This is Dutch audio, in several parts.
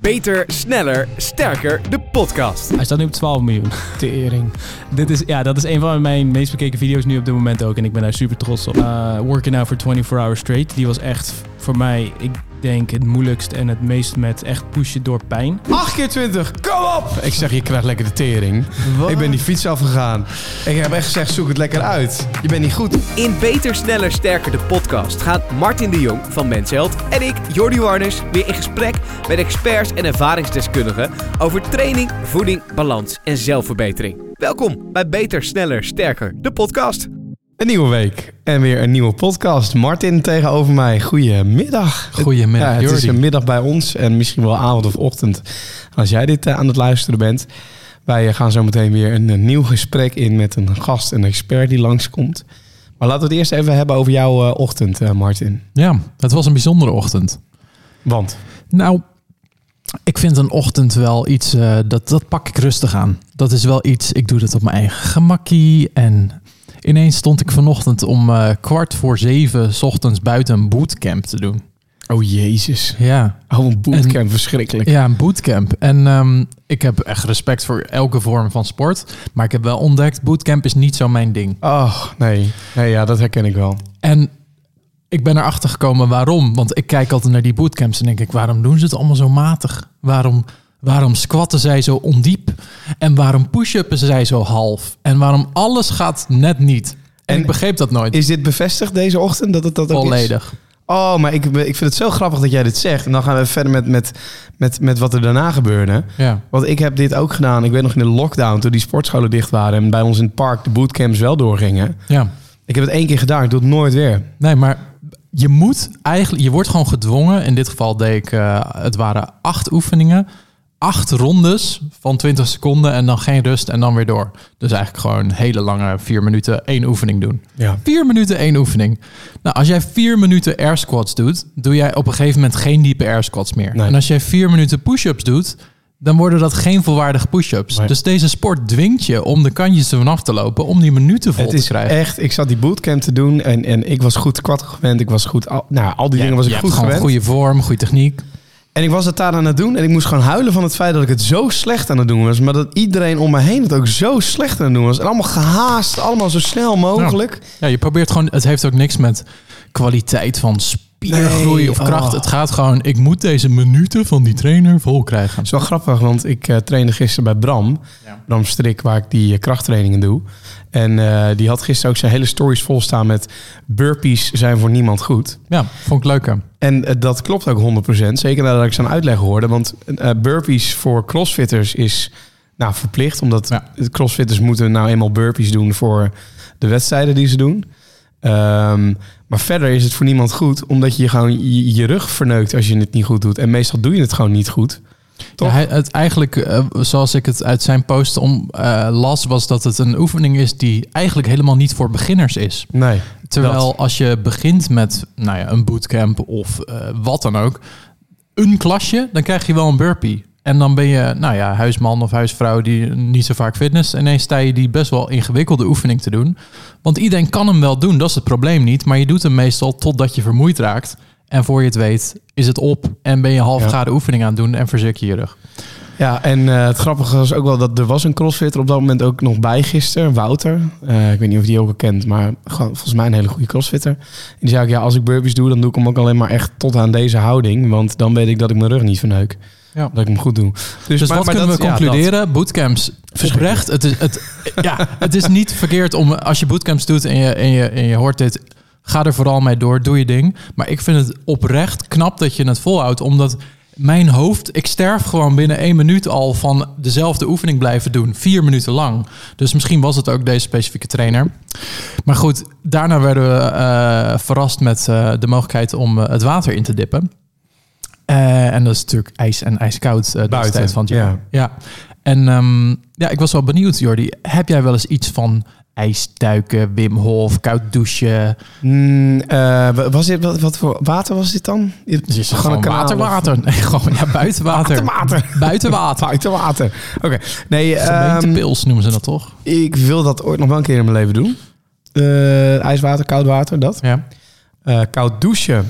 Beter, sneller, sterker, de podcast. Hij staat nu op 12 miljoen. Tering. Dit is, ja, dat is een van mijn meest bekeken video's nu op dit moment ook. En ik ben daar super trots op. Uh, Working Out for 24 Hours Straight. Die was echt voor mij, ik denk, het moeilijkst en het meest met echt pushen door pijn. 8 keer 20, kom op! Ik zeg, je krijgt lekker de tering. Ik ben die fiets afgegaan. Ik heb echt gezegd, zoek het lekker uit. Je bent niet goed. In Beter, Sneller, Sterker, de podcast gaat Martin de Jong van Mensheld en ik, Jordi Warners, weer in gesprek met experts en ervaringsdeskundigen over training, voeding, balans en zelfverbetering. Welkom bij Beter, Sneller, Sterker, de podcast. Een nieuwe week en weer een nieuwe podcast. Martin tegenover mij. Goedemiddag. Goedemiddag, ja, Het Jordi. is een middag bij ons en misschien wel avond of ochtend als jij dit eh, aan het luisteren bent. Wij eh, gaan zo meteen weer een, nieuw gesprek in met een gast, een expert die langskomt. Maar laten we het eerst even hebben over jouw eh, ochtend, Martin. Ja, het was een bijzondere ochtend. Want? Nou, ik vind een ochtend wel iets, dat, dat pak ik rustig aan. Dat is wel iets, ik doe dat op mijn eigen gemakkie. En ineens stond ik vanochtend om eh, kwart voor zeven 's ochtends buiten een bootcamp te doen. Oh jezus. Ja, Oh, een bootcamp, verschrikkelijk. ja een bootcamp. En ehm, ik heb echt respect voor elke vorm van sport. Maar ik heb wel ontdekt, bootcamp is niet zo mijn ding. Oh, nee. Nee, ja, dat herken ik wel. En ik ben erachter gekomen waarom. Want ik kijk altijd naar die bootcamps en denk ik, waarom doen ze het allemaal zo matig? Waarom, waarom squatten zij zo ondiep? En waarom push-uppen zij zo half? En waarom alles gaat net niet? En, En ik begreep dat nooit. Is dit bevestigd deze ochtend dat het dat ook is? Volledig. Oh, maar ik, ik vind het zo grappig dat jij dit zegt. En dan gaan we verder met, met, met, met wat er daarna gebeurde. Ja. Want ik heb dit ook gedaan. Ik weet nog in de lockdown, toen die sportscholen dicht waren... en bij ons in het park de bootcamps wel doorgingen. ja. Ik heb het één keer gedaan, ik doe het nooit weer. Nee, maar je moet eigenlijk, je wordt gewoon gedwongen. In dit geval deed ik, eh, het waren acht oefeningen. Acht rondes van 20 seconden en dan geen rust en dan weer door. Dus eigenlijk gewoon hele lange vier minuten één oefening doen. Ja. Vier minuten één oefening. Nou, als jij vier minuten air squats doet, doe jij op een gegeven moment geen diepe air squats meer. Nee. En als jij vier minuten push-ups doet, dan worden dat geen volwaardige push-ups. Nee. Dus deze sport dwingt je om de kantjes ervan af te lopen om die minuten vol Het te is krijgen. echt, ik zat die bootcamp te doen en, en ik was goed squat gewend. Ik was goed, al, nou, al die dingen was ik goed gewend. goede vorm, goede techniek. En ik was het daar aan het doen en ik moest gewoon huilen van het feit dat ik het zo slecht aan het doen was. Maar dat iedereen om me heen het ook zo slecht aan het doen was. En allemaal gehaast, allemaal zo snel mogelijk. Ja, je probeert gewoon. Het heeft ook niks met kwaliteit van spiergroei Nee, of kracht. oh. Het gaat gewoon. Ik moet deze minuten van die trainer vol krijgen. Het is wel grappig, want ik eh, trainde gisteren bij Bram. Ja. Bram Strik, waar ik die eh, krachttrainingen doe. En eh, die had gisteren ook zijn hele stories vol staan met... burpees zijn voor niemand goed. Ja, vond ik leuk. hè. En dat klopt ook 100%. Zeker nadat ik zijn uitleg hoorde. Want eh, burpees voor crossfitters is nou, verplicht. Omdat Ja. crossfitters moeten nou eenmaal burpees doen voor de wedstrijden die ze doen. Ehm, maar verder is het voor niemand goed. Omdat je gewoon je, je rug verneukt als je het niet goed doet. En meestal doe je het gewoon niet goed. Toch? Ja, hij, het eigenlijk, eh, zoals ik het uit zijn post om eh, las, was dat het een oefening is die eigenlijk helemaal niet voor beginners is. Nee. Terwijl Dat. als je begint met nou ja, een bootcamp of eh, wat dan ook, een klasje, dan krijg je wel een burpee. En dan ben je, nou ja, huisman of huisvrouw die niet zo vaak fitness. En ineens sta je die best wel ingewikkelde oefening te doen. Want iedereen kan hem wel doen, dat is het probleem niet. Maar je doet hem meestal totdat je vermoeid raakt. En voor je het weet, is het op. En ben je halfgade oefening aan het doen en verzuk je je rug. Ja, en eh, het grappige was ook wel dat er was een crossfitter op dat moment ook nog bij gisteren, Wouter. Eh, ik weet niet of je die ook al kent, maar gewoon, volgens mij een hele goede crossfitter. En die zei ook, ja, als ik burpees doe, dan doe ik hem ook alleen maar echt tot aan deze houding. Want dan weet ik dat ik mijn rug niet verneuk. Ja. Dat ik hem goed doe. Dus wat kunnen dat- we ja, concluderen? bootcamps, oprecht. Het is, het, ja, het is niet verkeerd om, als je bootcamps doet en je, en, je, en je hoort dit, ga er vooral mee door, doe je ding. Maar ik vind het oprecht knap dat je het volhoudt, omdat mijn hoofd, ik sterf gewoon binnen één minuut al van dezelfde oefening blijven doen, vier minuten lang. Dus misschien was het ook deze specifieke trainer. Maar goed, daarna werden we eh, verrast met eh, de mogelijkheid om eh, het water in te dippen. Eh, en dat is natuurlijk ijs en ijskoud deze Buiten, tijd van het jaar. ja. Ja. En ehm, ja, ik was wel benieuwd, Jordi. Heb jij wel eens iets van ijsduiken, Wim Hof, koud douchen? Mm, eh, was dit, wat, wat voor water was dit dan? Het is Gewoon kanaal water, water. Nee, gewoon ja, buitenwater. Buitenwater. Buitenwater. Buitenwater. Oké. Nee, ehm, Gemeentepils noemen ze dat toch? ik wil dat ooit nog wel een keer in mijn leven doen. Ijswater, koud water, dat. Ja. Koud douchen.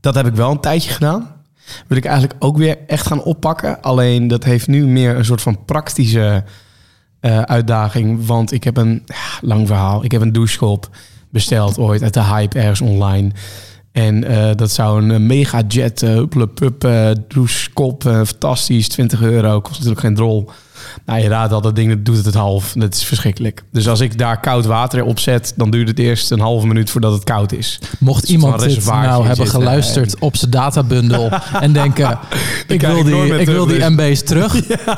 Dat heb ik wel een tijdje gedaan. wil ik eigenlijk ook weer echt gaan oppakken. Alleen dat heeft nu meer een soort van praktische eh, uitdaging. Want ik heb een lang verhaal. Ik heb een douchekop besteld ooit uit de hype ergens online. En eh, dat zou een eh, mega jet, uh, douchekop, fantastisch, 20 euro, kost natuurlijk geen drol. Nou, je raadt al, dat ding dat doet het het half. Dat is verschrikkelijk. Dus als ik daar koud water op zet, dan duurt het eerst een halve minuut voordat het koud is. Mocht iemand dit nou hebben geluisterd op zijn databundel en denken, ik wil die, ik wil die MB's terug.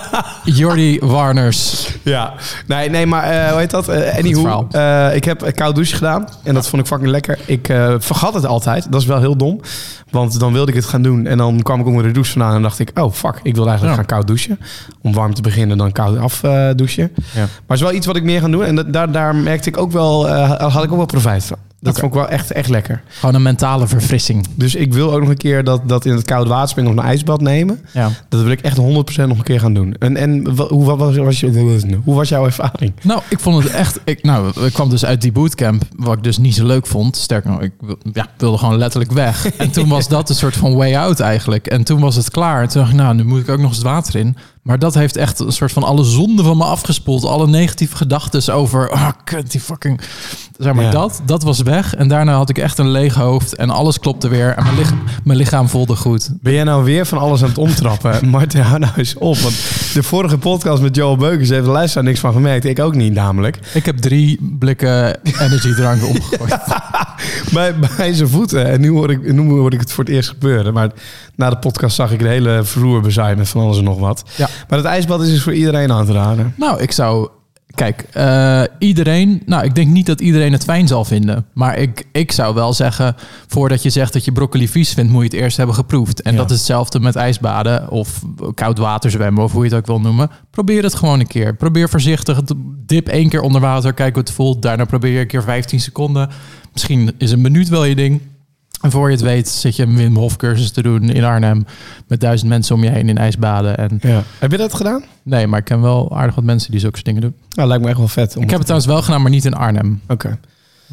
Jordi Warners. Ja, nee, nee maar uh, hoe heet dat? Uh, anyhow, uh, ik heb een koud douche gedaan en dat vond ik fucking lekker. Ik vergat het altijd. Dat is wel heel dom. Want dan wilde ik het gaan doen en dan kwam ik onder de douche vandaan en dacht ik, oh fuck, ik wil eigenlijk ja. gaan koud douchen. Om warm te beginnen, dan koud af uh, douchen. Ja. Maar het is wel iets wat ik meer ga doen en dat, daar, daar merkte ik ook wel, uh, had ik ook wel profijt van. Dat okay. vond ik wel echt, echt lekker. Gewoon een mentale verfrissing. Dus ik wil ook nog een keer dat, dat in het koude water springen of een ijsbad nemen. Ja. Dat wil ik echt 100% nog een keer gaan doen. En, en hoe, wat was, was je, hoe was jouw ervaring? Nou, ik vond het echt... Ik, nou, ik kwam dus uit die bootcamp, wat ik dus niet zo leuk vond. Sterker nog, ik ja, wilde gewoon letterlijk weg. En toen was dat een soort van way out eigenlijk. En toen was het klaar. En toen dacht ik, nou, nu moet ik ook nog eens het water in. Maar dat heeft echt een soort van alle zonde van me afgespoeld. Alle negatieve gedachten over, ah, oh, kut, die fucking... Zeg maar, ja. dat, dat was weg. En daarna had ik echt een leeg hoofd en alles klopte weer. En mijn, lichaam, mijn lichaam voelde goed. Ben jij nou weer van alles aan het omtrappen? Martin, hou nou eens op. Want de vorige podcast met Joel Beukers heeft de luisteraar niks van gemerkt. Ik ook niet, namelijk. Ik heb drie blikken energiedrank omgegooid. Bij, bij zijn voeten. En nu hoor, ik, nu hoor ik het voor het eerst gebeuren. Maar na de podcast zag ik de hele vloer bezaaid met van alles en nog wat. Ja. Maar het ijsbad is dus voor iedereen aan te raden. Nou, ik zou Kijk, uh, iedereen. Nou, ik denk niet dat iedereen het fijn zal vinden. Maar ik, ik zou wel zeggen. Voordat je zegt dat je broccoli vies vindt, moet je het eerst hebben geproefd. En ja. dat is hetzelfde met ijsbaden of koud water zwemmen, of hoe je het ook wil noemen. Probeer het gewoon een keer. Probeer voorzichtig. Dip één keer onder water, kijk hoe het voelt. Daarna probeer je een keer 15 seconden. Misschien is een minuut wel je ding. En voor je het weet zit je een Wim Hof cursus te doen in Arnhem. Met duizend mensen om je heen in ijsbaden. En ja. Heb je dat gedaan? Nee, maar ik ken wel aardig wat mensen die zulke dingen doen. Nou, lijkt me echt wel vet. ik heb het trouwens wel gedaan, maar niet in Arnhem. Oké. Okay.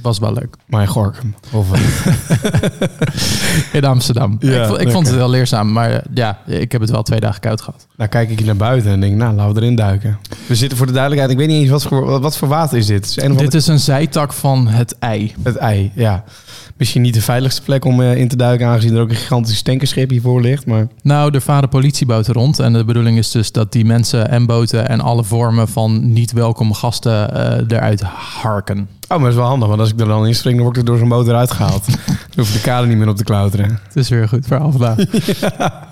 Was wel leuk. Maar in Gorkum? Of in Amsterdam. Ja, ik, ik vond het wel leerzaam, maar ja, ik heb het wel twee dagen koud gehad. Nou kijk ik hier naar buiten en denk, nou, laten we erin duiken. We zitten voor de duidelijkheid, ik weet niet eens wat voor, wat voor water is dit. Is dit is een zijtak van het ei. Het ei, ja misschien niet de veiligste plek om uh, in te duiken, aangezien er ook een gigantisch tankerschip hiervoor ligt. Maar... Nou, er varen politieboten rond. En de bedoeling is dus dat die mensen en boten en alle vormen van niet welkome gasten uh, eruit harken. Oh, maar dat is wel handig, want als ik er dan in spring, dan word ik er door zo'n boot eruit gehaald. dan hoef ik de kade niet meer op te klauteren. Het is weer een goed verhaal vandaag. ja.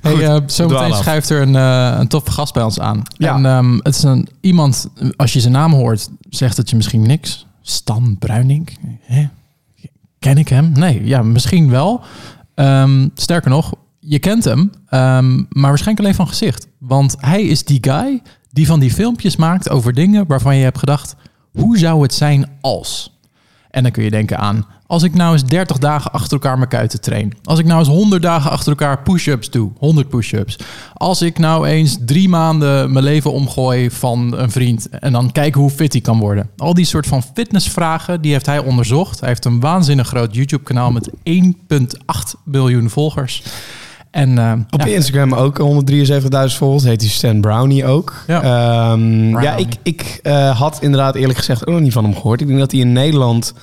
Hey, uh, zometeen schrijft er een, uh, een toffe gast bij ons aan. Ja. En um, het is een, iemand, als je zijn naam hoort, zegt het je misschien niks. Stan Bruining. Hè? Ken ik hem? Nee, ja, misschien wel. Um, sterker nog, je kent hem, um, maar waarschijnlijk alleen van gezicht. Want hij is die guy die van die filmpjes maakt over dingen waarvan je hebt gedacht: hoe zou het zijn als? En dan kun je denken aan als ik nou eens 30 dagen achter elkaar mijn kuiten train. Als ik nou eens 100 dagen achter elkaar push-ups doe. 100 push-ups. Als ik nou eens drie maanden mijn leven omgooi van een vriend. En dan kijken hoe fit hij kan worden. Al die soort van fitnessvragen, die heeft hij onderzocht. Hij heeft een waanzinnig groot YouTube kanaal met 1,8 miljoen volgers. En, uh, Op ja. Instagram ook 173.000 volgers. Heet hij Stan Brownie ook. Ja, um, ja ik, ik uh, had inderdaad eerlijk gezegd ook nog niet van hem gehoord. Ik denk dat hij in Nederland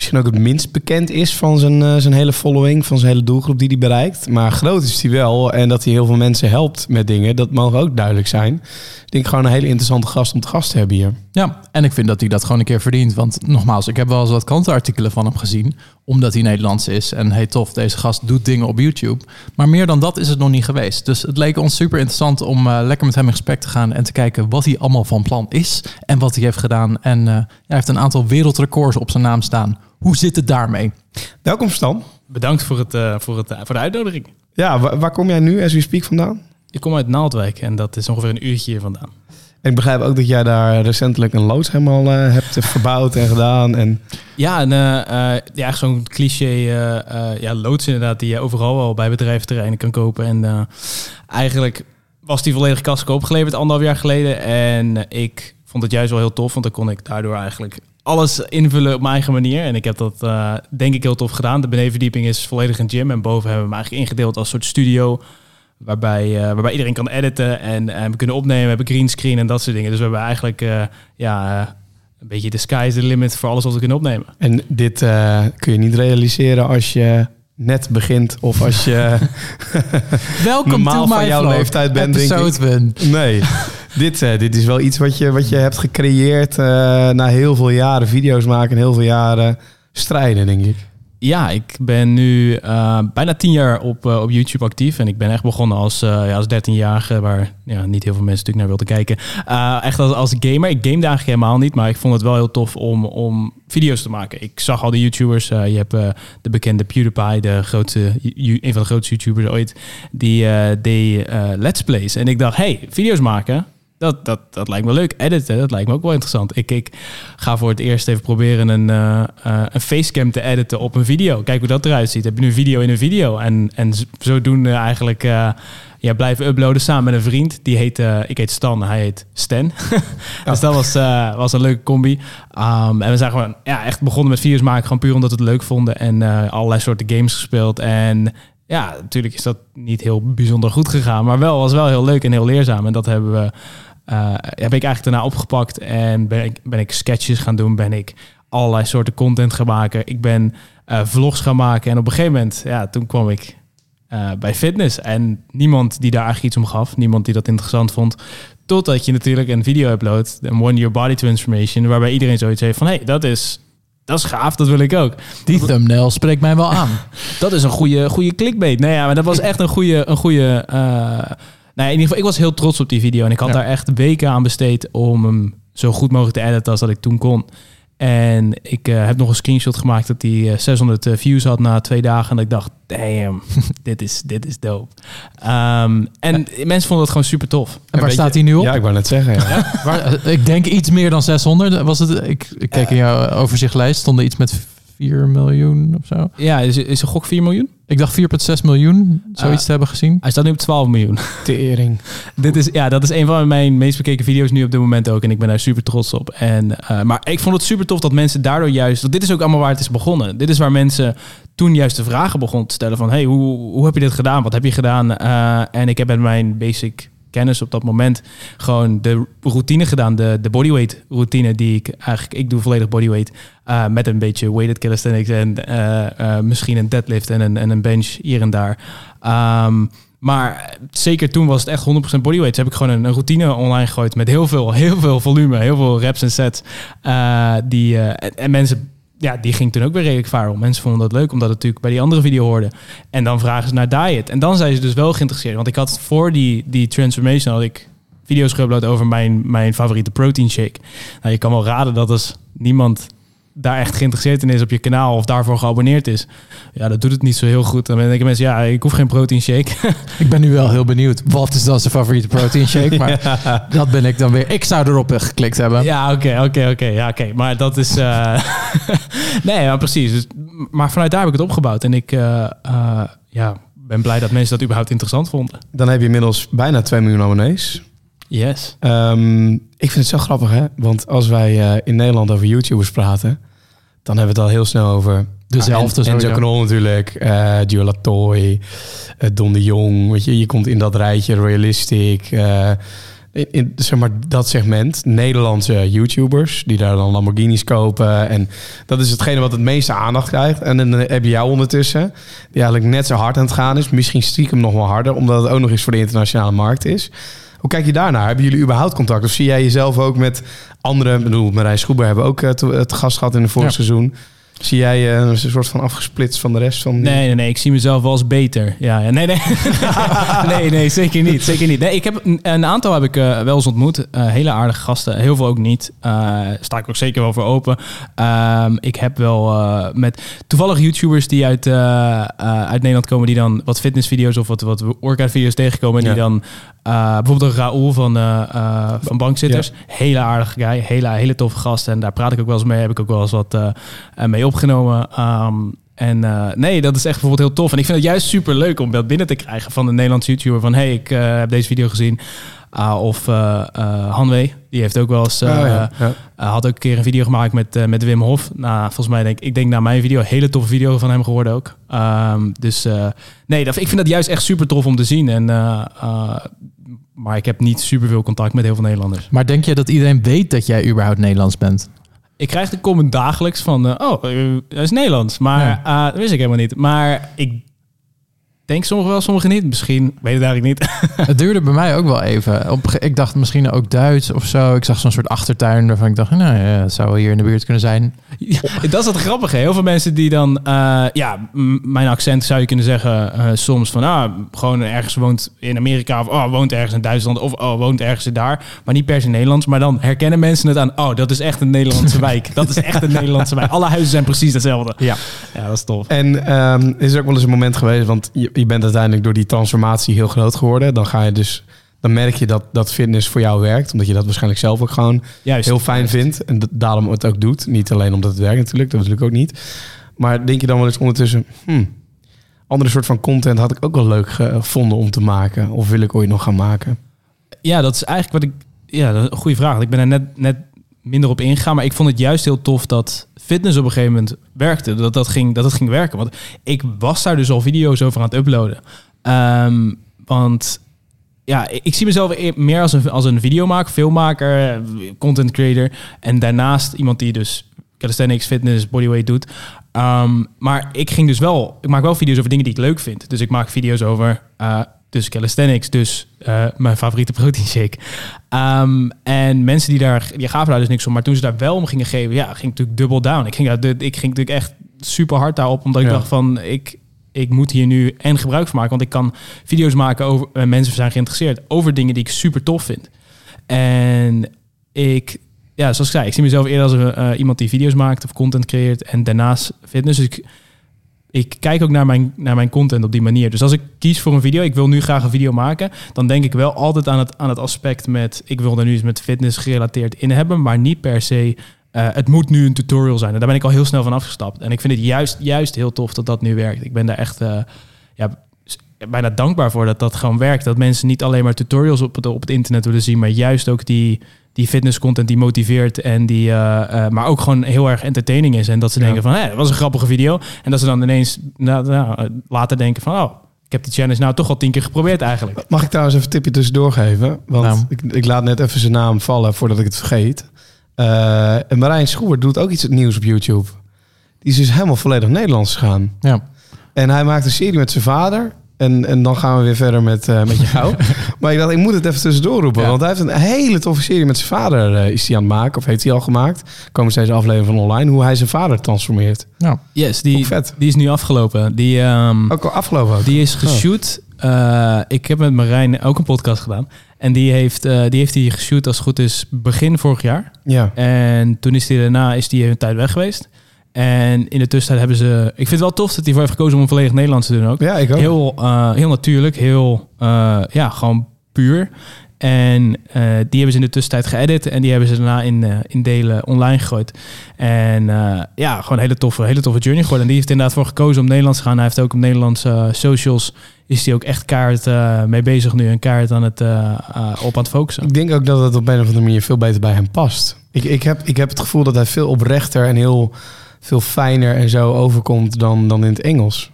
misschien ook het minst bekend is van zijn, uh, zijn hele following, van zijn hele doelgroep die hij bereikt. Maar groot is hij wel en dat hij heel veel mensen helpt met dingen, dat mogen ook duidelijk zijn. Ik denk gewoon een hele interessante gast om te gast te hebben hier. Ja, en ik vind dat hij dat gewoon een keer verdient. Want nogmaals, ik heb wel eens wat krantenartikelen van hem gezien, omdat hij Nederlands is. En hey tof, deze gast doet dingen op YouTube. Maar meer dan dat is het nog niet geweest. Dus het leek ons super interessant om uh, lekker met hem in gesprek te gaan en te kijken wat hij allemaal van plan is en wat hij heeft gedaan. En uh, hij heeft een aantal wereldrecords op zijn naam staan. Hoe zit het daarmee? Welkom Stan. Bedankt voor, het, uh, voor, het, uh, voor de uitnodiging. Ja, waar, waar, kom jij nu, as we speak, vandaan? Ik kom uit Naaldwijk en dat is ongeveer een uurtje hier vandaan. En ik begrijp ook dat jij daar recentelijk een loods helemaal uh, hebt verbouwd en gedaan. En... Ja, en, ja, zo'n cliché ja, loods inderdaad, die je overal wel bij bedrijventerreinen kan kopen. En eigenlijk was die volledig kasko opgeleverd anderhalf jaar geleden. En ik vond het juist wel heel tof, want dan kon ik daardoor eigenlijk alles invullen op mijn eigen manier. En ik heb dat eh, denk ik heel tof gedaan. De benedenverdieping is volledig een gym. En boven hebben we hem eigenlijk ingedeeld als soort studio. Waarbij, eh, waarbij iedereen kan editen en, en we kunnen opnemen. We hebben greenscreen en dat soort dingen. Dus we hebben eigenlijk eh, ja, eh, een beetje de sky is the limit voor alles wat we kunnen opnemen. En dit eh, kun je niet realiseren als je net begint of als je... Welkom Normaal to van my jouw vlog, leeftijd bent, denk ik. one. Nee, dit, eh, dit is wel iets wat je, wat je hebt gecreëerd eh, na heel veel jaren video's maken en heel veel jaren strijden, denk ik. Ja, ik ben nu eh, bijna tien jaar op, op YouTube actief. En ik ben echt begonnen als, eh, ja, als 13-jarige, waar ja, niet heel veel mensen natuurlijk naar wilden kijken. Echt als, als gamer. Ik gamede eigenlijk helemaal niet, maar ik vond het wel heel tof om, om video's te maken. Ik zag al de YouTubers. je hebt de bekende PewDiePie, de you- een van de grootste YouTubers ooit. Die deed Let's Plays. En ik dacht, hey, video's maken... Dat, dat, dat lijkt me leuk. Editen, dat lijkt me ook wel interessant. Ik, ik ga voor het eerst even proberen een, eh, eh, een facecam te editen op een video. Kijk hoe dat eruit ziet. Heb je nu een video in een video. En, en zodoende eigenlijk eh, ja, blijven uploaden samen met een vriend. Die heet, ik heet Stan, hij heet Stan. dus dat was, was een leuke combi. Um, en we zijn gewoon ja, echt begonnen met video's maken. Gewoon puur omdat we het leuk vonden. En allerlei soorten games gespeeld. En ja, natuurlijk is dat niet heel bijzonder goed gegaan. Maar wel was wel heel leuk en heel leerzaam. En dat hebben we, eh, heb ik eigenlijk daarna opgepakt. En ben ik, ben ik sketches gaan doen. Ben ik allerlei soorten content gaan maken. Ik ben eh, vlogs gaan maken. En op een gegeven moment, ja, toen kwam ik eh, bij fitness. En niemand die daar eigenlijk iets om gaf. Niemand die dat interessant vond. Totdat je natuurlijk een video uploadt. Een One Year Body Transformation. Waarbij iedereen zoiets heeft van... Hé, hey, dat is... Dat is gaaf, dat wil ik ook. Die thumbnail spreekt mij wel aan. Dat is een goede, goede clickbait. Nee, ja, maar dat was echt een goede... Een goede nou, ja, in ieder geval, ik was heel trots op die video. En ik had Ja. daar echt weken aan besteed om hem zo goed mogelijk te editen als dat ik toen kon. En ik eh, heb nog een screenshot gemaakt dat hij eh, 600 views had na twee dagen. En ik dacht, damn, dit is, dit is dope. Ehm, en mensen vonden het gewoon super tof. En waar staat hij nu op? Ja, ik wou net zeggen. Ja. Waar, eh, ik denk iets meer dan 600. Was het, ik, ik kijk in jouw overzichtlijst. Stond er iets met 4 miljoen of zo. Ja, is, is een gok 4 miljoen? Ik dacht 4,6 miljoen zoiets Ah. te hebben gezien. Hij staat nu op 12 miljoen. Tering. Dit is, ja, dat is een van mijn meest bekeken video's nu op dit moment ook. En ik ben daar super trots op. En, eh, maar ik vond het super tof dat mensen daardoor juist... Want dit is ook allemaal waar het is begonnen. Dit is waar mensen toen juist de vragen begonnen te stellen van... Hey, hoe, hoe heb je dit gedaan? Wat heb je gedaan? Eh, en ik heb met mijn basic kennis op dat moment gewoon de routine gedaan. De, de bodyweight routine die ik eigenlijk... Ik doe volledig bodyweight eh, met een beetje weighted calisthenics... en eh, eh, misschien een deadlift en een, en een bench hier en daar. Ehm, maar zeker toen was het echt 100% bodyweight. Heb ik gewoon een, routine online gegooid met heel veel, heel veel volume, heel veel reps en sets. Die, en mensen, ja, die ging toen ook weer redelijk viral. Mensen vonden dat leuk, omdat het natuurlijk bij die andere video hoorde. En dan vragen ze naar diet. En dan zijn ze dus wel geïnteresseerd. Want ik had voor die, die transformation had ik video's geüpload over mijn, mijn favoriete protein shake. Nou, je kan wel raden dat als niemand daar echt geïnteresseerd in is op je kanaal of daarvoor geabonneerd is. Ja, dat doet het niet zo heel goed. Dan denken mensen, ja, ik hoef geen protein shake. Ik ben nu wel heel benieuwd. Wat is dan zijn favoriete protein shake? Maar dat ben ik dan weer. Ik zou erop geklikt hebben. Ja, oké, oké, oké. Ja, oké. Maar dat is... eh, nee, maar precies. Dus, maar vanuit daar heb ik het opgebouwd. En ik eh, eh, ja, ben blij dat mensen dat überhaupt interessant vonden. Dan heb je inmiddels bijna 2 miljoen abonnees. Yes. Ehm, ik vind het zo grappig, hè? Want als wij eh, in Nederland over YouTubers praten, dan hebben we het al heel snel over Dezelfde En, Enzo. Knol natuurlijk, Gio Latoy, eh, Don de Jong. Weet je, je komt in dat rijtje, Realistic. eh, in, in, zeg maar dat segment, Nederlandse YouTubers die daar dan Lamborghinis kopen. En dat is hetgene wat het meeste aandacht krijgt. En dan heb je jou ondertussen, die eigenlijk net zo hard aan het gaan is. Misschien stiekem nog wel harder, omdat het ook nog eens voor de internationale markt is. Hoe kijk je daarnaar? Hebben jullie überhaupt contact? Of zie jij jezelf ook met anderen? Ik bedoel, Marijn Schoeber hebben we ook eh, te- het gast gehad in het vorige Ja. seizoen. Zie jij eh, een soort van afgesplitst van de rest van... Nee, nee, nee. Ik zie mezelf wel als beter. Ja, ja. Nee, nee. nee, nee, zeker niet. Zeker niet. Nee, ik heb een, een aantal heb ik eh, wel eens ontmoet. Eh, hele aardige gasten. Heel veel ook niet. Sta ik ook zeker wel voor open. Ehm, ik heb wel met toevallig YouTubers die uit, uit Nederland komen... die dan wat fitnessvideo's of wat, wat workout-video's tegenkomen... en die dan eh, bijvoorbeeld een Raoul van, van Bankzitters. Hele aardige guy. Hele, hele toffe gast. En daar praat ik ook wel eens mee. Heb ik ook wel eens wat mee opgenomen. Ehm, en eh, nee, dat is echt bijvoorbeeld heel tof. En ik vind het juist super leuk om dat binnen te krijgen van een Nederlandse YouTuber. Van hey, ik eh, heb deze video gezien. Ah, of eh eh, Hanwee, die heeft ook wel eens... Oh, ja. Ja. eh, had ook een keer een video gemaakt met, met Wim Hof. Nou, volgens mij denk ik denk na mijn video, een hele toffe video van hem geworden ook. Ehm, dus eh, nee, dat, ik vind dat juist echt super tof om te zien. En, eh, eh, maar ik heb niet super veel contact met heel veel Nederlanders. Maar denk je dat iedereen weet dat jij überhaupt Nederlands bent? Ik krijg de comment dagelijks van, eh, oh, eh, dat is Nederlands. Maar eh, dat wist ik helemaal niet. Maar ik denk sommigen wel, sommigen niet. Misschien, weet het eigenlijk niet. Het duurde bij mij ook wel even. Op, ik dacht misschien ook Duits of zo. Ik zag zo'n soort achtertuin waarvan ik dacht, nou ja, het zou wel hier in de buurt kunnen zijn. Ja, dat is het grappige. Heel veel mensen die dan, eh, ja, mijn accent zou je kunnen zeggen eh, soms van, ah, gewoon ergens woont in Amerika of oh, woont ergens in Duitsland of oh, woont ergens daar, maar niet per se Nederlands. Maar dan herkennen mensen het aan, oh, dat is echt een Nederlandse wijk. Dat is echt een Nederlandse wijk. Alle huizen zijn precies hetzelfde. Ja. Ja, dat is tof. En ehm, is er ook wel eens een moment geweest, want je, je bent uiteindelijk door die transformatie heel groot geworden. Dan ga je dus, dan merk je dat, dat fitness voor jou werkt, omdat je dat waarschijnlijk zelf ook gewoon Juist. heel fijn vindt. En daarom het ook doet. Niet alleen omdat het werkt natuurlijk, dat natuurlijk ook niet. Maar denk je dan wel eens ondertussen, hmm, andere soort van content had ik ook wel leuk gevonden om te maken. Of wil ik ooit nog gaan maken? Ja, dat is eigenlijk wat ik. Ja, dat is een goede vraag. Ik ben er net, net minder op ingegaan. Maar ik vond het juist heel tof dat fitness op een gegeven moment werkte. Dat dat ging, dat het ging werken. Want ik was daar dus al video's over aan het uploaden. Ehm, want ja, ik, zie mezelf e- meer als een, als een videomaker, filmmaker, content creator. En daarnaast iemand die dus calisthenics, fitness, bodyweight doet. Ehm, maar ik ging dus wel, ik maak wel video's over dingen die ik leuk vind. Dus ik maak video's over eh, dus calisthenics, dus eh, mijn favoriete protein shake. Ehm, en mensen die daar, die gaven daar dus niks om. Maar toen ze daar wel om gingen geven, ja, ging ik natuurlijk dubbel down. Ik ging, daar, ik ging natuurlijk echt super hard daarop, omdat ik dacht van, ik, ik moet hier nu en gebruik van maken. Want ik kan video's maken over, eh, mensen zijn geïnteresseerd over dingen die ik super tof vind. En ik, ja, zoals ik zei, ik zie mezelf eerder als eh, iemand die video's maakt of content creëert en daarnaast fitness. Dus ik, ik kijk ook naar mijn, naar mijn content op die manier. Dus als ik kies voor een video, ik wil nu graag een video maken, dan denk ik wel altijd aan het, aan het aspect met, ik wil er nu eens met fitness gerelateerd in hebben, maar niet per se, eh, het moet nu een tutorial zijn. En daar ben ik al heel snel van afgestapt. En ik vind het juist, juist heel tof dat dat nu werkt. Ik ben daar echt, eh, ja, bijna dankbaar voor dat dat gewoon werkt. Dat mensen niet alleen maar tutorials op het, op het internet willen zien, maar juist ook die, die fitness content die motiveert en die, eh, eh, maar ook gewoon heel erg entertaining is. En dat ze Ja. denken van, hé, dat was een grappige video. En dat ze dan ineens nou, later denken van, oh, ik heb die challenge nou toch al tien keer geprobeerd eigenlijk. Mag ik trouwens even een tipje tussendoor geven? Want Nou. ik, ik laat net even zijn naam vallen voordat ik het vergeet. En Marijn Schoer doet ook iets nieuws op YouTube. Die is dus helemaal volledig Nederlands gegaan. Ja. En hij maakt een serie met zijn vader. En, en dan gaan we weer verder met, eh, met jou. maar ik dacht, ik moet het even tussendoor roepen. Ja. Want hij heeft een hele toffe serie met zijn vader eh, is hij aan het maken. Of heeft hij al gemaakt. Komen steeds afleveringen van online. Hoe hij zijn vader transformeert. Nou, Yes, die, vet. die is nu afgelopen. Die, ehm, Ook al afgelopen. ook. Die is geshoot. Eh, ik heb met Marijn ook een podcast gedaan. En die heeft, die heeft hij geshoot als het goed is begin vorig jaar. Ja. En toen is hij daarna is die een tijd weg geweest. En in de tussentijd hebben ze... Ik vind het wel tof dat hij voor heeft gekozen om een volledig Nederlands te doen ook. ja, ik ook. Heel, eh, heel natuurlijk, heel, eh, ja, gewoon puur. En eh, die hebben ze in de tussentijd geëdit en die hebben ze daarna in, in delen online gegooid. En ja, gewoon een hele toffe, hele toffe journey geworden. En die heeft inderdaad voor gekozen om Nederlands te gaan. Hij heeft ook op Nederlandse socials, is hij ook echt kaart mee bezig nu en kaart aan het, op aan het focussen. Ik denk ook dat het op een of andere manier veel beter bij hem past. Ik, ik, heb, ik heb het gevoel dat hij veel oprechter en heel veel fijner en zo overkomt dan, dan in het Engels.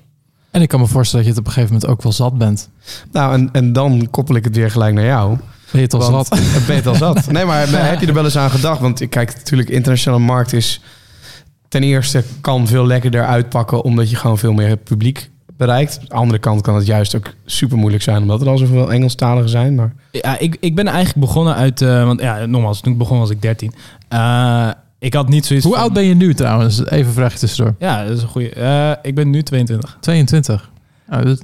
en ik kan me voorstellen dat je het op een gegeven moment ook wel zat bent. Nou, en, en dan koppel ik het weer gelijk naar jou. Ben je het al zat? Ben je het al zat? Nee, maar heb je er wel eens aan gedacht? Want ik kijk natuurlijk, internationale markt is ten eerste kan veel lekkerder uitpakken omdat je gewoon veel meer publiek bereikt. Aan de andere kant kan het juist ook super moeilijk zijn omdat er al zoveel Engelstaligen zijn. Maar Ja, ik, ik ben eigenlijk begonnen uit, eh, want ja, nogmaals, toen ik begon was ik 13. Eh, ik had niet zoiets Hoe van- oud ben je nu trouwens? Even een vraagje tussendoor. Ja, dat is een goede. Eh, ik ben nu 22. 22. Nou, dat-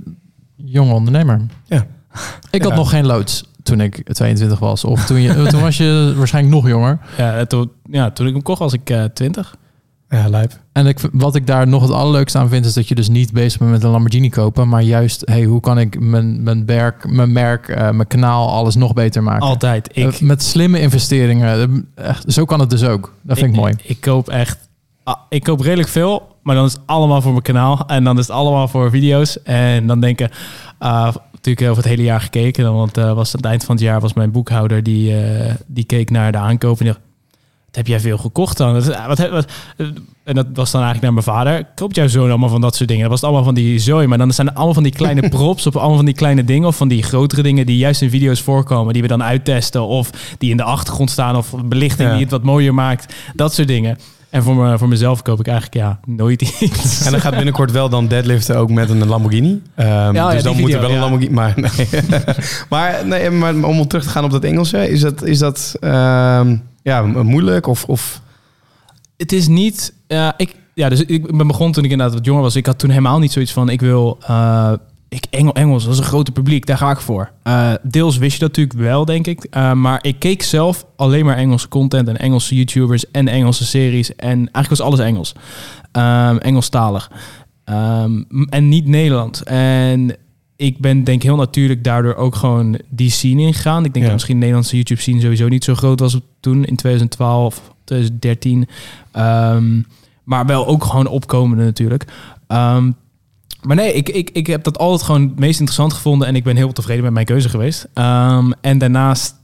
jonge ondernemer. Ja. Ik had Ja. nog geen loods toen ik 22 was. Of toen, je, toen was je waarschijnlijk nog jonger. Ja, toen, ja, toen ik hem kocht was ik eh 20. Ja, lijp. En ik, wat ik daar nog het allerleukste aan vind... is dat je dus niet bezig bent met een Lamborghini kopen... maar juist, hey, hoe kan ik mijn, mijn, mijn merk, eh, mijn kanaal... alles nog beter maken? Altijd. Ik, Eh, met slimme investeringen. Eh, Echt, zo kan het dus ook. Dat vind ik, mooi. Ik, koop echt. ah, ik koop redelijk veel, maar dan is het allemaal voor mijn kanaal. En dan is het allemaal voor video's. En dan denken. ah, natuurlijk over het hele jaar gekeken. Want was aan het eind van het jaar was mijn boekhouder die, die keek naar de aankoop en die dacht, wat heb jij veel gekocht dan? Wat, wat, eh, en dat was dan eigenlijk naar mijn vader. Koopt jouw zoon allemaal van dat soort dingen? Dat was het allemaal van die zooi. Maar dan zijn er allemaal van die kleine props op allemaal van die kleine dingen. Of van die grotere dingen die juist in video's voorkomen. Die we dan uittesten. Of die in de achtergrond staan. Of belichting Ja. die het wat mooier maakt. Dat soort dingen. En voor, me, voor mezelf koop ik eigenlijk ja, nooit iets. En dan gaat binnenkort wel dan deadliften ook met een Lamborghini. Ja, dus dan moet er video, wel een. Lamborghini. Maar, nee. maar, nee, maar om terug te gaan op dat Engelse, is dat, is dat ehm, ja, moeilijk? Of, of het is niet. ja, ik, ja, dus ik ben begonnen toen ik inderdaad wat jonger was. Ik had toen helemaal niet zoiets van: ik wil. eh, ik, Engel, Engels, dat is een grote publiek, daar ga ik voor. Eh, deels wist je dat natuurlijk wel, denk ik. Eh, maar ik keek zelf alleen maar Engelse content en Engelse YouTubers en Engelse series. En eigenlijk was alles Engels. Ehm, Engelstalig. Ehm, en niet Nederland. En ik ben denk heel natuurlijk daardoor ook gewoon die scene ingegaan. Ik denk Ja. dat misschien de Nederlandse YouTube scene sowieso niet zo groot was toen in 2012, 2013. Ehm, maar wel ook gewoon opkomende natuurlijk. Ehm, maar nee, ik, ik, ik heb dat altijd gewoon het meest interessant gevonden. En ik ben heel tevreden met mijn keuze geweest. Ehm, en daarnaast...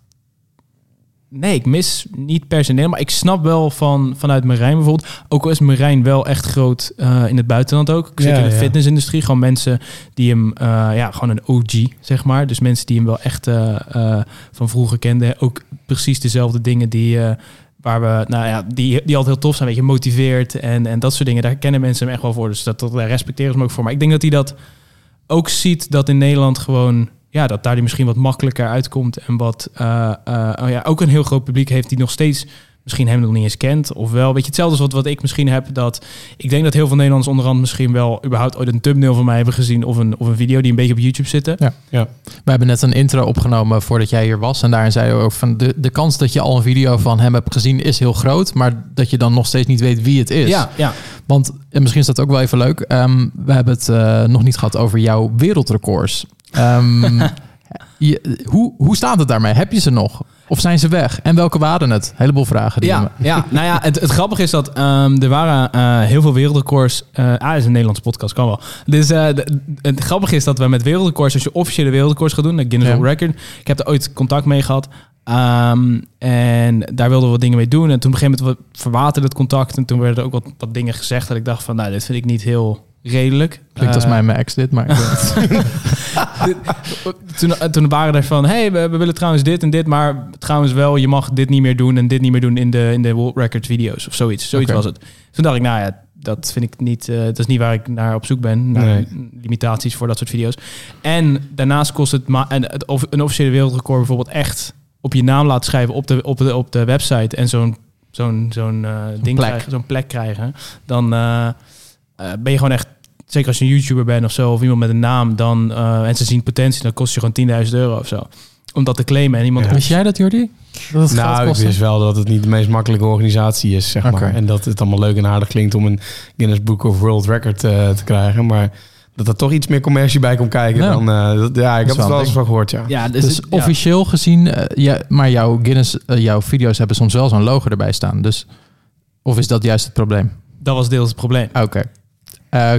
Nee, ik mis niet personeel. Maar ik snap wel van, vanuit Marijn bijvoorbeeld. Ook al is Marijn wel echt groot eh, in het buitenland ook. Zeker Ja, in de ja. fitnessindustrie. Gewoon mensen die hem... eh, ja, gewoon een OG, zeg maar. Dus mensen die hem wel echt eh, van vroeger kenden. Ook precies dezelfde dingen die... waar we, nou ja, die, die altijd heel tof zijn, weet je, motiveert en, en dat soort dingen. Daar kennen mensen hem echt wel voor. Dus dat, dat daar respecteren ze hem ook voor. Maar ik denk dat hij dat ook ziet dat in Nederland gewoon, ja, dat daar die misschien wat makkelijker uitkomt en wat, eh, eh, oh ja, ook een heel groot publiek heeft die nog steeds misschien hem nog niet eens kent. Of wel, weet je, hetzelfde als wat, wat ik misschien heb. Dat ik denk dat heel veel Nederlanders onderhand misschien wel überhaupt ooit een thumbnail van mij hebben gezien of een, of een video die een beetje op YouTube zitten. Ja. We hebben net een intro opgenomen voordat jij hier was. En daarin zei je ook van de, de kans dat je al een video van hem hebt gezien is heel groot. Maar dat je dan nog steeds niet weet wie het is. ja, ja. Want en misschien is dat ook wel even leuk. Ehm, we hebben het eh, nog niet gehad over jouw wereldrecords. Ehm, je, hoe, hoe staat het daarmee? Heb je ze nog? Of zijn ze weg? En welke waren het? Heleboel vragen. Die Ja, ja, nou ja, het, het grappige is dat ehm, er waren eh, heel veel wereldrecords. eh ah, het is een Nederlandse podcast, kan wel. Dus de- het grappige is dat we met wereldrecords, als je officiële wereldrecords gaat doen, de Guinness Ja. World Record. Ik heb er ooit contact mee gehad. Ehm, en daar wilden we wat dingen mee doen. En toen op een gegeven moment wat- verwaterde het contact. En toen werden er ook wat, wat dingen gezegd dat ik dacht van, nou, dit vind ik niet heel redelijk. Klinkt als Eh, mijn ex dit, maar... het. toen, toen waren er van, hey, we, we willen trouwens dit en dit, maar trouwens wel, je mag dit niet meer doen en dit niet meer doen in de, in de World Record video's of zoiets. Zoiets was het. Toen dacht ik, nou ja, dat vind ik niet, eh, dat is niet waar ik naar op zoek ben, naar Nee. limitaties voor dat soort video's. En daarnaast kost het, ma en het of- een officiële wereldrecord bijvoorbeeld echt op je naam laten schrijven op de, op de, op de website en zo'n zo'n zo'n eh, ding plek. krijgen, zo'n plek krijgen, dan eh, eh, ben je gewoon echt zeker als je een YouTuber bent of zo, of iemand met een naam, dan eh, en ze zien potentie, dan kost je gewoon 10.000 euro of zo. Om dat te claimen en iemand. Ja. Wist jij dat, Jordi? Dat het Nou, ik wist wel dat het niet de meest makkelijke organisatie is, zeg maar. En dat het allemaal leuk en aardig klinkt om een Guinness Book of World Record eh, te krijgen. Maar dat er toch iets meer commercie bij komt kijken, Ja. dan... eh, dat- ja, ik heb het wel wel een eens van gehoord, ja. Ja, dus, Dus het- ja. officieel gezien, ja, maar jouw Guinness, jouw video's hebben soms wel zo'n logo erbij staan. Dus, of is dat juist het probleem? dat was deels het probleem. Oké.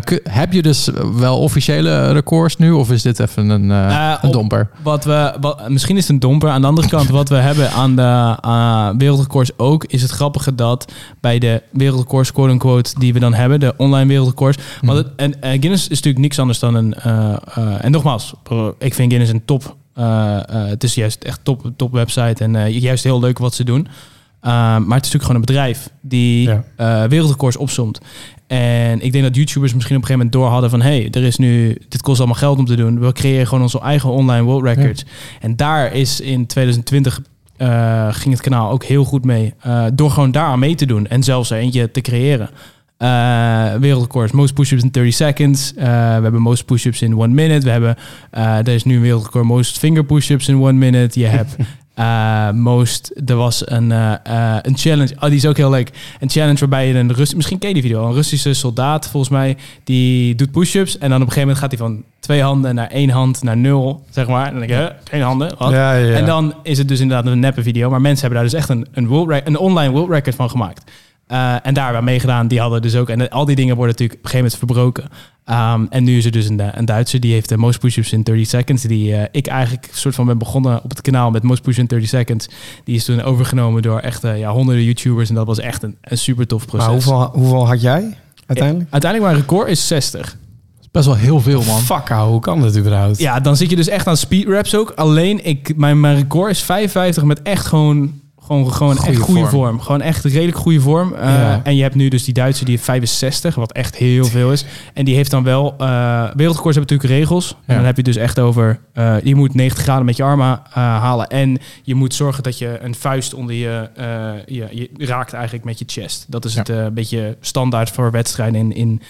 Ku- heb je dus wel officiële records nu? Of is dit even een, eh, Eh, een domper? Wat we, wat, misschien is het een domper. Aan de andere kant, wat we hebben aan de wereldrecords ook, is het grappige dat bij de wereldrecords, quote unquote, die we dan hebben, de online wereldrecords. Want het, en eh, Guinness is natuurlijk niks anders dan een. eh, eh, en nogmaals, eh, ik vind Guinness een top. eh, eh, het is juist echt top, top website en eh, juist heel leuk wat ze doen. Eh, maar het is natuurlijk gewoon een bedrijf die Ja. eh, wereldrecords opsomt. En ik denk dat YouTubers misschien op een gegeven moment door hadden van... hey, er is nu, dit kost allemaal geld om te doen. We creëren gewoon onze eigen online world records. En daar is in 2020 eh, ging het kanaal ook heel goed mee. eh, door gewoon daar aan mee te doen. En zelfs er eentje te creëren. Eh wereldrecords, most push-ups in 30 seconds. We hebben most push-ups in one minute. We hebben, er is nu een wereldrecord, most finger push-ups in one minute. Je hebt eh, most, er was een, eh, eh, een challenge. Oh, die is ook heel leuk. Een challenge waarbij je een Rus, misschien ken je die video, een Russische soldaat volgens mij, die doet push-ups en dan op een gegeven moment gaat hij van twee handen naar één hand naar nul, zeg maar. En dan denk je, huh, geen handen, wat? Ja, ja. En dan is het dus inderdaad een neppe video, maar mensen hebben daar dus echt een, een, world een online world record van gemaakt. Eh, en daar hebben we meegedaan. Die hadden dus ook. En al die dingen worden natuurlijk op een gegeven moment verbroken. Ehm, en nu is er dus een, een Duitser die heeft de most push-ups in 30 seconds. Die eh, ik eigenlijk soort van ben begonnen op het kanaal met most push in 30 seconds. Die is toen overgenomen door echt eh, ja, honderden YouTubers. En dat was echt een, een super tof proces. Maar hoeveel, hoeveel had jij uiteindelijk? Uiteindelijk mijn record is 60. Best wel heel veel, man. Fuck, ouwe, hoe kan dat überhaupt? Ja, dan zit je dus echt aan speed raps ook. Alleen ik, mijn, mijn record is 55 met echt gewoon, gewoon, gewoon Goeie echt goede vorm. vorm. Gewoon echt redelijk goede vorm. Uh, Ja. En je hebt nu dus die Duitser die heeft 65, wat echt heel veel is. En die heeft dan wel, uh, wereldrecords hebben natuurlijk regels. En Ja. dan heb je dus echt over, uh, je moet 90 graden met je armen halen. En je moet zorgen dat je een vuist onder je, je, je raakt eigenlijk met je chest. Dat is Ja. het uh, beetje standaard voor wedstrijden in, in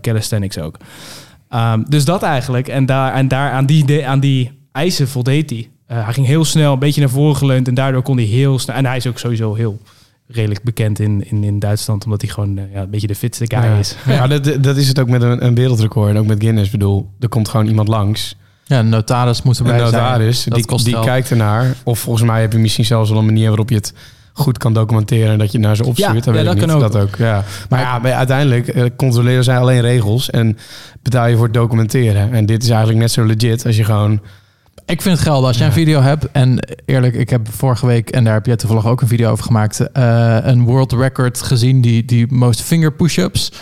calisthenics ook. Um, dus dat eigenlijk. En daar, en daar aan, die, aan die eisen voldeed hij. Uh, hij ging heel snel, een beetje naar voren geleund. En daardoor kon hij heel snel. En hij is ook sowieso heel redelijk bekend in, in, in Duitsland. Omdat hij gewoon uh, ja, een beetje de fitste guy Ja. is. Ja, dat, dat is het ook met een, een wereldrecord. En ook met Guinness. Ik bedoel, er komt gewoon iemand langs. Ja, een notaris moet Een erbij notaris, zijn. Dat die, kost die geld. kijkt ernaar. Of volgens mij heb je misschien zelfs wel een manier waarop je het goed kan documenteren. En dat je het naar ze opstuurt. Ja, dat ja, kan niet. ook. Dat ook ja. Maar ja, maar uiteindelijk eh, controleren zij alleen regels. En betaal je voor het documenteren. En dit is eigenlijk net zo legit als je gewoon... Ik vind het gelden. Als jij een video hebt, en eerlijk, ik heb vorige week, en daar heb jij toevallig ook een video over gemaakt, eh, een world record gezien, die, die most finger push-ups.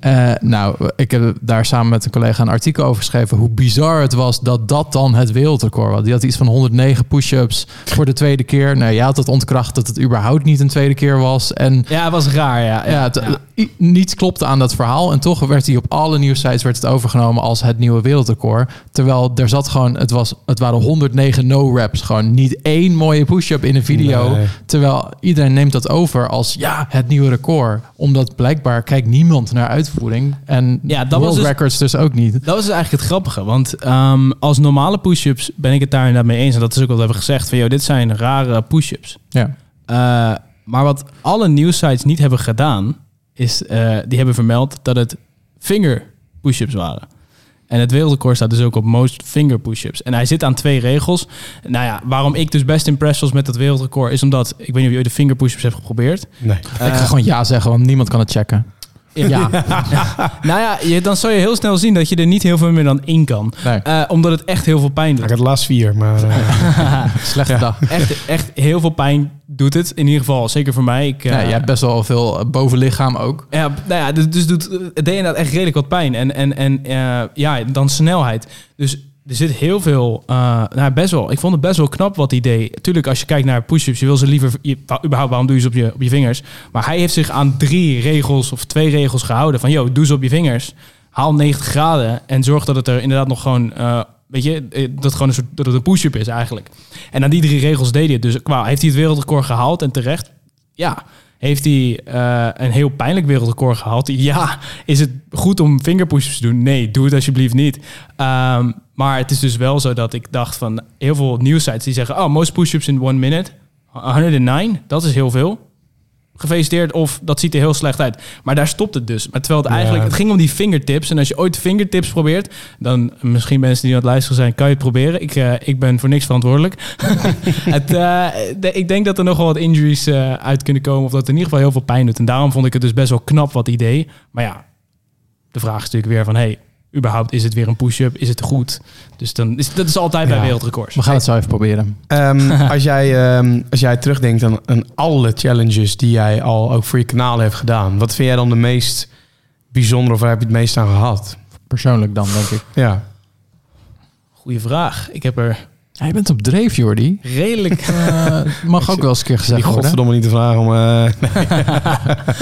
Eh, nou, ik heb daar samen met een collega een artikel over geschreven. Hoe bizar het was dat dat dan het wereldrecord was. Die had iets van 109 push-ups voor de tweede keer. Nou, jij had het ontkracht dat het überhaupt niet een tweede keer was. En Ja, het was raar, ja. ja, het, i- niets klopte aan dat verhaal. En toch werd hij op alle nieuwsites werd het overgenomen als het nieuwe wereldrecord. Terwijl er zat gewoon, het, was, het waren 109 no-raps. Gewoon niet één mooie push-up in een video. Nee. Terwijl iedereen neemt dat over als ja, het nieuwe record. Omdat blijkbaar kijkt niemand naar uitvoering. En Ja, dat world was dus- records dus ook niet. Dat was dus eigenlijk het grappige. Want ehm, als normale push-ups ben ik het daar inderdaad mee eens. En dat is ook wat we hebben gezegd. Van, joh, dit zijn rare push-ups. Ja. Uh, maar wat alle nieuwsites niet hebben gedaan, is uh, die hebben vermeld dat het finger push-ups waren. En het wereldrecord staat dus ook op most finger push-ups. En hij zit aan twee regels. Nou ja, waarom ik dus best impressed was met dat wereldrecord... is omdat, ik weet niet of je ooit de finger push-ups hebt geprobeerd. Nee. ik ga gewoon ja zeggen, want niemand kan het checken. Ja. nou ja, je, dan zou je heel snel zien dat je er niet heel veel meer dan één kan. Nee. Uh, omdat het echt heel veel pijn doet. Ik had laatst vier, maar... Uh, Slechte dag. Echt, echt heel veel pijn doet het. In ieder geval, zeker voor mij. Ik, uh, Ja, jij hebt best wel veel bovenlichaam ook. Ja, nou ja, dus, dus doet, het deed inderdaad echt redelijk wat pijn. En, en, en uh, ja, dan snelheid. Dus er zit heel veel, uh, nou best wel. Ik vond het best wel knap wat hij deed. Tuurlijk, als je kijkt naar push-ups, je wil ze liever, überhaupt, waarom doe je ze op je, op je vingers? Maar hij heeft zich aan drie regels of twee regels gehouden. Van, joh, doe ze op je vingers. Haal 90 graden en zorg dat het er inderdaad nog gewoon, uh, weet je, dat het gewoon een soort, dat het een push-up is eigenlijk. En aan die drie regels deed hij het. Dus qua, heeft hij het wereldrecord gehaald en terecht? Ja. Heeft hij een heel pijnlijk wereldrecord gehaald? Ja. Is het goed om fingerpushes te doen? Nee, doe het alsjeblieft niet. Um, maar het is dus wel zo dat ik dacht van heel veel nieuwsites die zeggen: Oh, most push-ups in one minute. 109, dat is heel veel. Gefeliciteerd, of dat ziet er heel slecht uit. Maar daar stopt het dus. Maar terwijl het eigenlijk, het ging om die fingertips. En als je ooit fingertips probeert, dan misschien mensen die aan het luisteren zijn, kan je het proberen. Ik, uh, ik ben voor niks verantwoordelijk. het, uh, de, ik denk dat er nog wel wat injuries uh, uit kunnen komen. Of dat het in ieder geval heel veel pijn doet. En daarom vond ik het dus best wel knap wat idee. Maar ja, de vraag is natuurlijk weer van, hey, überhaupt is het weer een push-up? Is het goed? Dus dan is dat is altijd Ja. bij wereldrecords. We gaan het zo even proberen. Um, als, jij, um, als jij terugdenkt aan, aan, alle challenges die jij al ook voor je kanaal hebt gedaan, wat vind jij dan de meest bijzondere of waar heb je het meest aan gehad? Persoonlijk dan, denk ik. Ja. Goeie vraag. Ik heb er ja, je bent op dreef, Jordi. redelijk... Uh, mag ook wel eens een keer gezegd worden. godverdomme niet te vragen om, uh,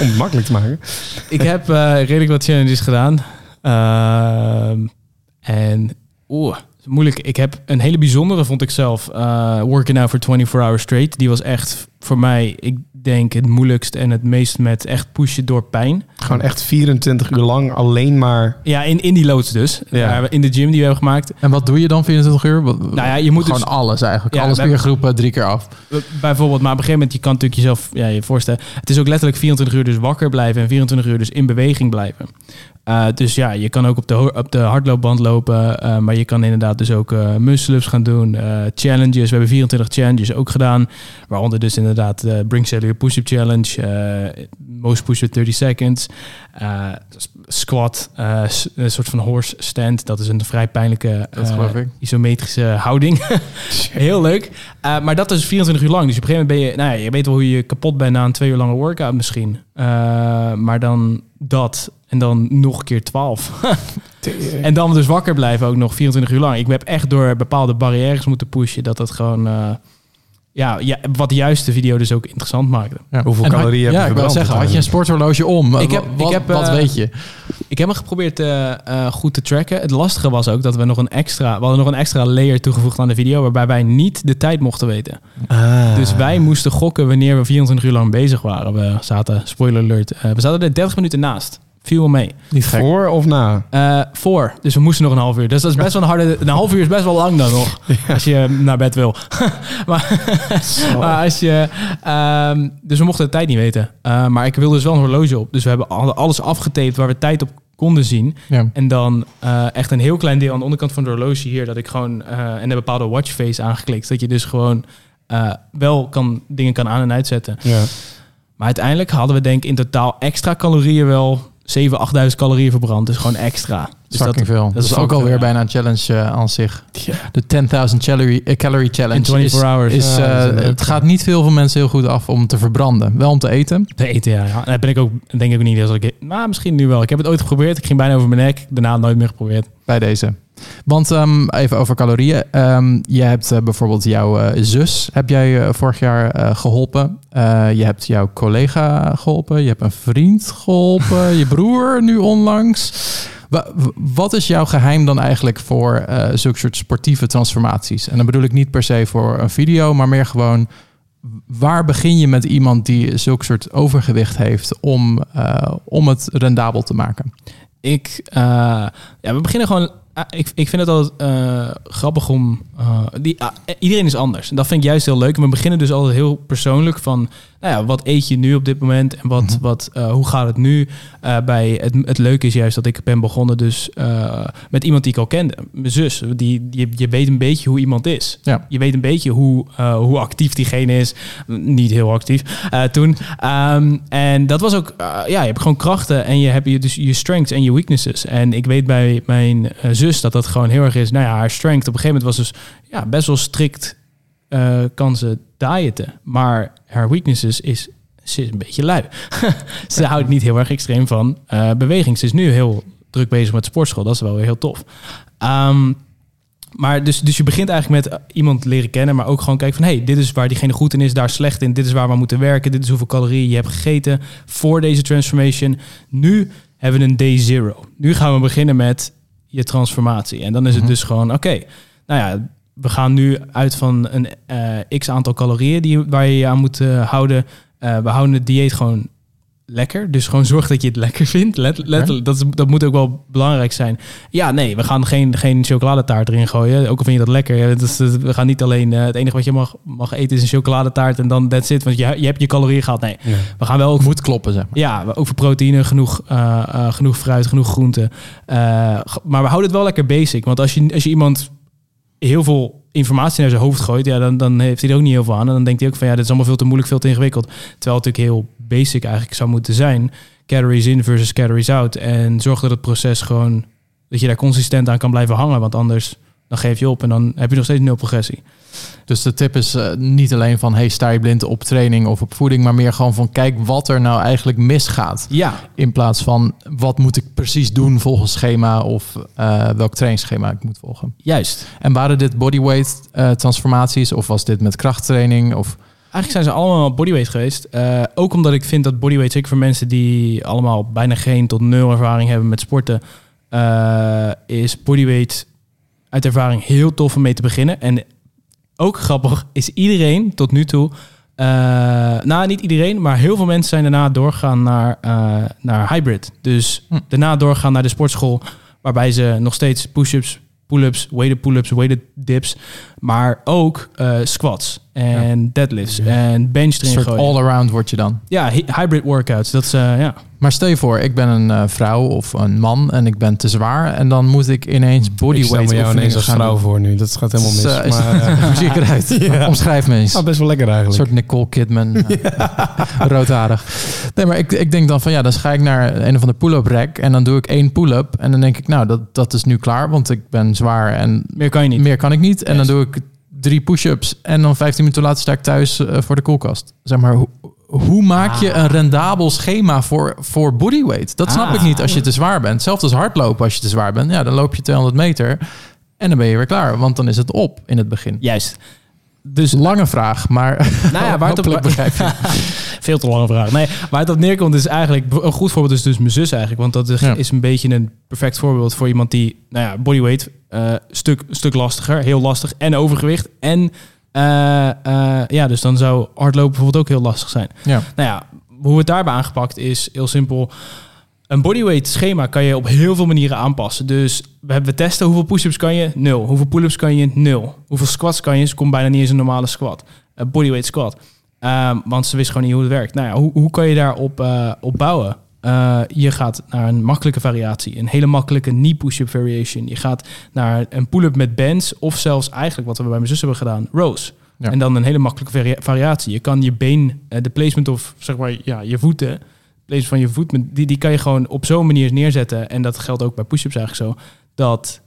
om het makkelijk te maken. ik heb uh, redelijk wat challenges gedaan. Uh, en oeh, moeilijk. Ik heb een hele bijzondere, vond ik zelf, uh, Working Out for 24 Hours Straight. Die was echt voor mij, ik denk, het moeilijkst en het meest met echt pushen door pijn. Gewoon echt 24 uur lang alleen maar... Ja, in, in die loods dus. Ja. In de gym die we hebben gemaakt. En wat doe je dan 24 uur? Nou ja, je moet gewoon dus, alles eigenlijk. Ja, alles we- weergroepen drie keer af. Bijvoorbeeld, maar op een gegeven moment, je kan natuurlijk jezelf ja, je voorstellen. Het is ook letterlijk 24 uur dus wakker blijven en 24 uur dus in beweging blijven. Eh, dus ja, je kan ook op de, op de hardloopband lopen. eh, maar je kan inderdaad dus ook eh muscle-ups gaan doen. challenges. We hebben 24 challenges ook gedaan. Waaronder dus inderdaad de Bring Cellular Push-Up Challenge. most Push-Up 30 Seconds. Eh, squat. eh, een soort van horse stand. Dat is een vrij pijnlijke eh, isometrische houding. Heel leuk. Maar dat is 24 uur lang. Dus op een gegeven moment ben je... Nou ja, je weet wel hoe je kapot bent na een twee uur lange workout misschien. Maar dan dat. En dan nog een keer 12. en dan dus wakker blijven ook nog 24 uur lang. Ik heb echt door bepaalde barrières moeten pushen. Dat dat gewoon... ja, ja, wat de juiste video dus ook interessant maakte. Ja. Hoeveel En had- calorieën heb je Ja, ik wil verbrand zeggen, had je een sporthorloge om? Ik heb- wat, ik heb, wat eh, weet je? Ik heb hem geprobeerd eh, eh, goed te tracken. Het lastige was ook dat we nog een extra... We hadden nog een extra layer toegevoegd aan de video... waarbij wij niet de tijd mochten weten. Ah. Dus wij moesten gokken wanneer we 24 uur lang bezig waren. We zaten, spoiler alert, we zaten er 30 minuten naast. Viel mee. Niet gek. Voor of na? Eh, voor. Dus we moesten nog een half uur. Dus dat is best wel een harde... Een half uur is best wel lang dan nog. Als je naar bed wil. maar, maar als je... ehm, dus we mochten de tijd niet weten. Eh, maar ik wilde dus wel een horloge op. Dus we hebben al- alles afgetaped waar we tijd op konden zien. Ja. En dan eh, echt een heel klein deel aan de onderkant van de horloge hier. Dat ik gewoon... eh, en een bepaalde watchface aangeklikt. Dat je dus gewoon eh, wel kan, dingen kan aan- en uitzetten. Ja. Maar uiteindelijk hadden we denk ik in totaal extra calorieën wel 7.000, 8.000 calorieën verbrand. Dus gewoon extra. Dus Fucking veel. Dat, dat is is ook ook, alweer ja. bijna een challenge eh, aan zich. De 10.000 calorie, eh, calorie challenge in 24 is, hours. is, Ja, eh, dat is het gaat niet veel van mensen heel goed af om te verbranden. Wel om te eten. Te eten, ja. ja. Dat ben ik ook, denk ik ook niet. Dat ik, maar misschien nu wel. Ik heb het ooit geprobeerd. Ik ging bijna over mijn nek. Daarna nooit meer geprobeerd. bij deze. Want ehm, even over calorieën. Ehm, je hebt eh, bijvoorbeeld jouw eh, zus, heb jij eh, vorig jaar eh, geholpen. Eh, je hebt jouw collega geholpen. Je hebt een vriend geholpen. je broer nu onlangs. Wa- Wat is jouw geheim dan eigenlijk voor zulke soort sportieve transformaties? En dan bedoel ik niet per se voor een video, maar meer gewoon... Waar begin je met iemand die zulke soort overgewicht heeft om, om het rendabel te maken? Ik, ja, we beginnen gewoon. Ah, ik, ik vind het altijd eh, grappig om. eh, die, ah, iedereen is anders. En dat vind ik juist heel leuk. We beginnen dus altijd heel persoonlijk van. Nou ja, wat eet je nu op dit moment? En wat, Mhm. wat, eh, hoe gaat het nu? Eh, bij het, het leuke is juist dat ik ben begonnen dus eh, met iemand die ik al kende. Mijn zus. Die, je, je weet een beetje hoe iemand is. Ja. Je weet een beetje hoe, hoe actief diegene is. Niet heel actief toen. Ehm, en dat was ook, ja, je hebt gewoon krachten en je hebt je, dus je strengths en je weaknesses. En ik weet bij mijn zus dat dat gewoon heel erg is. Nou ja, haar strength op een gegeven moment was dus ja, best wel strikt eh, kan ze diëten. Maar haar weaknesses is, ze is een beetje lui. ze houdt niet heel erg extreem van eh, beweging. Ze is nu heel druk bezig met sportschool. Dat is wel weer heel tof. Ehm, maar dus, dus je begint eigenlijk met eh, iemand leren kennen, maar ook gewoon kijken van... hey, dit is waar diegene goed in is, daar slecht in. Dit is waar we moeten werken. Dit is hoeveel calorieën je hebt gegeten voor deze transformation. Nu hebben we een day zero. Nu gaan we beginnen met je transformatie. En dan is het Mhm. dus gewoon, oké, nou ja, we gaan nu uit van een eh, x aantal calorieën die, waar je je aan moet eh, houden. Eh, we houden het dieet gewoon lekker. Dus gewoon zorg dat je het lekker vindt. Let, letterlijk, dat, is, dat moet ook wel belangrijk zijn. Ja, nee, we gaan geen, geen chocoladetaart erin gooien. Ook al vind je dat lekker. Ja, dat- we gaan niet alleen... het enige wat je mag, mag eten is een chocoladetaart en dan that's it. Want je, je hebt je calorieën gehad. Nee, Ja. we gaan wel ook Moet kloppen, zeg maar. ja, ook voor proteïne, genoeg, genoeg fruit, genoeg groenten. Maar we houden het wel lekker basic. Want als je, als je iemand heel veel informatie naar zijn hoofd gooit, ja, dan, dan heeft hij er ook niet heel veel aan. En dan denkt hij ook van ja, dit is allemaal veel te moeilijk, veel te ingewikkeld. Terwijl het natuurlijk heel basic eigenlijk zou moeten zijn. Calories in versus calories out. En zorg dat het proces gewoon, dat je daar consistent aan kan blijven hangen. Want anders dan geef je op en dan heb je nog steeds nul progressie. Dus de tip is eh, niet alleen van hey, sta je blind op training of op voeding, maar meer gewoon van kijk wat er nou eigenlijk misgaat. Ja, In plaats van wat moet ik precies doen volgens schema of eh, welk trainingsschema ik moet volgen. juist. En waren dit bodyweight eh, transformaties of was dit met krachttraining? Of Eigenlijk zijn ze allemaal bodyweight geweest. Ook omdat ik vind dat bodyweight, zeker voor mensen die allemaal bijna geen tot nul ervaring hebben met sporten, is bodyweight uit ervaring heel tof om mee te beginnen. En ook grappig is iedereen tot nu toe, eh, nou niet iedereen, maar heel veel mensen zijn daarna doorgegaan naar, eh, naar hybrid. Dus Hm. daarna doorgaan naar de sportschool, waarbij ze nog steeds push-ups, pull-ups, weighted pull-ups, weighted dips, maar ook eh, squats. En deadlifts en bench Een soort all-around word je dan. Ja, hy- hybrid workouts. Dat is, eh, ja. Maar stel je voor, ik ben een eh, vrouw of een man en ik ben te zwaar. En dan moet ik ineens Ik stel bodyweight me jou ineens oefeningen als gaan vrouw doen. voor nu. Dat gaat helemaal mis. Eh, is- maar, Hoe zie ik eruit? Ja. Omschrijf me eens. nou, best wel lekker Een eigenlijk. soort Nicole Kidman. roodharig. Nee, maar ik, ik denk dan van ja, dan ga ik naar een of andere pull-up rack. En dan doe ik één pull-up. En dan denk ik, nou, dat, dat is nu klaar. Want ik ben zwaar en Meer kan je niet. meer kan ik niet. En Yes. dan doe ik drie push-ups. En dan 15 minuten later sta ik thuis eh, voor de koelkast. Zeg maar, hoe, hoe maak je Ah. een rendabel schema voor, voor bodyweight? Dat snap Ah. ik niet als je te zwaar bent. Zelfs als hardlopen als je te zwaar bent. Ja, dan loop je 200 meter. En dan ben je weer klaar. Want dan is het op in het begin. Juist. Dus lange vraag, maar Nou ja, waar het op, hopelijk begrijp je. Veel te lange vraag. Nee, waar het op neerkomt is eigenlijk... Een goed voorbeeld is dus mijn zus eigenlijk. Want dat is, Ja. is een beetje een perfect voorbeeld voor iemand die... Nou ja, bodyweight, eh stuk, stuk lastiger. Heel lastig. En overgewicht. En eh, eh, ja, dus dan zou hardlopen bijvoorbeeld ook heel lastig zijn. Ja. Nou ja, hoe we het daarbij aangepakt is heel simpel. Een bodyweight schema kan je op heel veel manieren aanpassen. Dus we hebben we testen hoeveel push-ups kan je? Nul. Hoeveel pull-ups kan je? Nul. Hoeveel squats kan je? Ze komt bijna niet eens een normale squat. Een bodyweight squat. Ehm, want ze wist gewoon niet hoe het werkt. Nou ja, hoe, hoe kan je daarop eh op bouwen? Eh, je gaat naar een makkelijke variatie. Een hele makkelijke knee push-up variation. Je gaat naar een pull-up met bands. Of zelfs eigenlijk wat we bij mijn zus hebben gedaan. Rows. Ja. En dan een hele makkelijke varia- variatie. Je kan je been, eh, de placement of zeg maar ja, je voeten, placement van je voet, die, die kan je gewoon op zo'n manier neerzetten. En dat geldt ook bij push-ups eigenlijk zo. Dat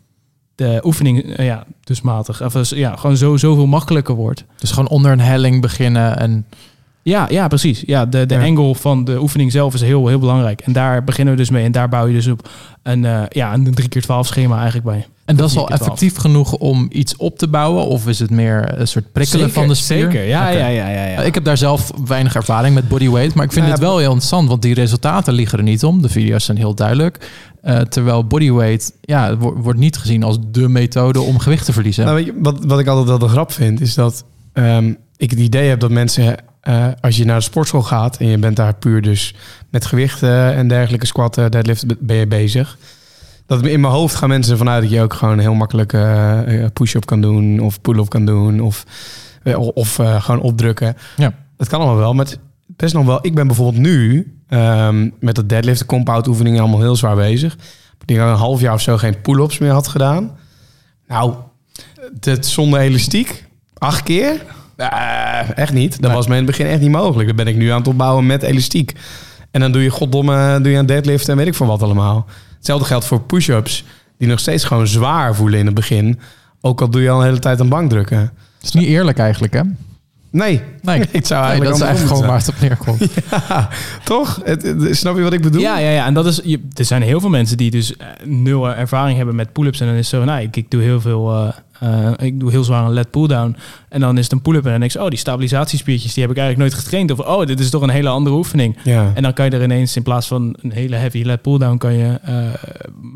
de oefening eh, ja, dus matig, of dus, ja, gewoon zo, zoveel makkelijker wordt. Dus gewoon onder een helling beginnen en Ja, ja, precies. Ja, de, de Ja. angle van de oefening zelf is heel, heel belangrijk. En daar beginnen we dus mee. En daar bouw je dus op een, eh ja, een 3 keer 12 schema eigenlijk bij. En dat is al effectief genoeg om iets op te bouwen? Of is het meer een soort prikkelen van de spier? Zeker, ja, ja, ja, ja, ja. Ik heb daar zelf weinig ervaring met bodyweight, maar ik vind Nou het wel heel interessant, want die resultaten liggen er niet om. De video's zijn heel duidelijk. Eh, terwijl bodyweight ja, wo- wordt niet gezien als de methode om gewicht te verliezen. Nou, weet je, wat, wat ik altijd wel de grap vind, is dat ehm, ik het idee heb dat mensen, eh, als je naar de sportschool gaat en je bent daar puur dus met gewichten en dergelijke squatten, deadlift ben je bezig. Dat in mijn hoofd gaan mensen ervan uit dat je ook gewoon heel makkelijk eh, push-up kan doen of pull-up kan doen of, of gewoon opdrukken. Ja. Dat kan allemaal wel, maar best nog wel. Ik ben bijvoorbeeld nu ehm, met dat deadlift, compound oefeningen allemaal heel zwaar bezig. Ik denk dat ik een half jaar of zo geen pull-ups meer had gedaan. Nou, het zonder elastiek, acht keer? Eh, echt niet. Dat Nee. was me in het begin echt niet mogelijk. Dat ben ik nu aan het opbouwen met elastiek. En dan doe je goddomme, doe je een deadlift en weet ik voor wat allemaal. Hetzelfde geldt voor push-ups, die nog steeds gewoon zwaar voelen in het begin. Ook al doe je al een hele tijd een bankdrukken. Het is niet eerlijk eigenlijk, hè? Nee, Nee, ik zou nee eigenlijk dat is eigenlijk gewoon waar het op neerkomt. Ja, toch? Het, het- snap je wat ik bedoel? Ja, ja, ja. En dat is, je, er zijn heel veel mensen die dus eh, nul ervaring hebben met pull-ups. En dan is zo, nou, ik, ik doe heel veel, eh, eh, ik doe heel zwaar een lat pull-down. En dan is het een pull-up en dan denk ik, oh, die stabilisatiespiertjes, die heb ik eigenlijk nooit getraind. Of, oh, dit is toch een hele andere oefening. Ja. En dan kan je er ineens, in plaats van een hele heavy lat pull-down, kan je eh,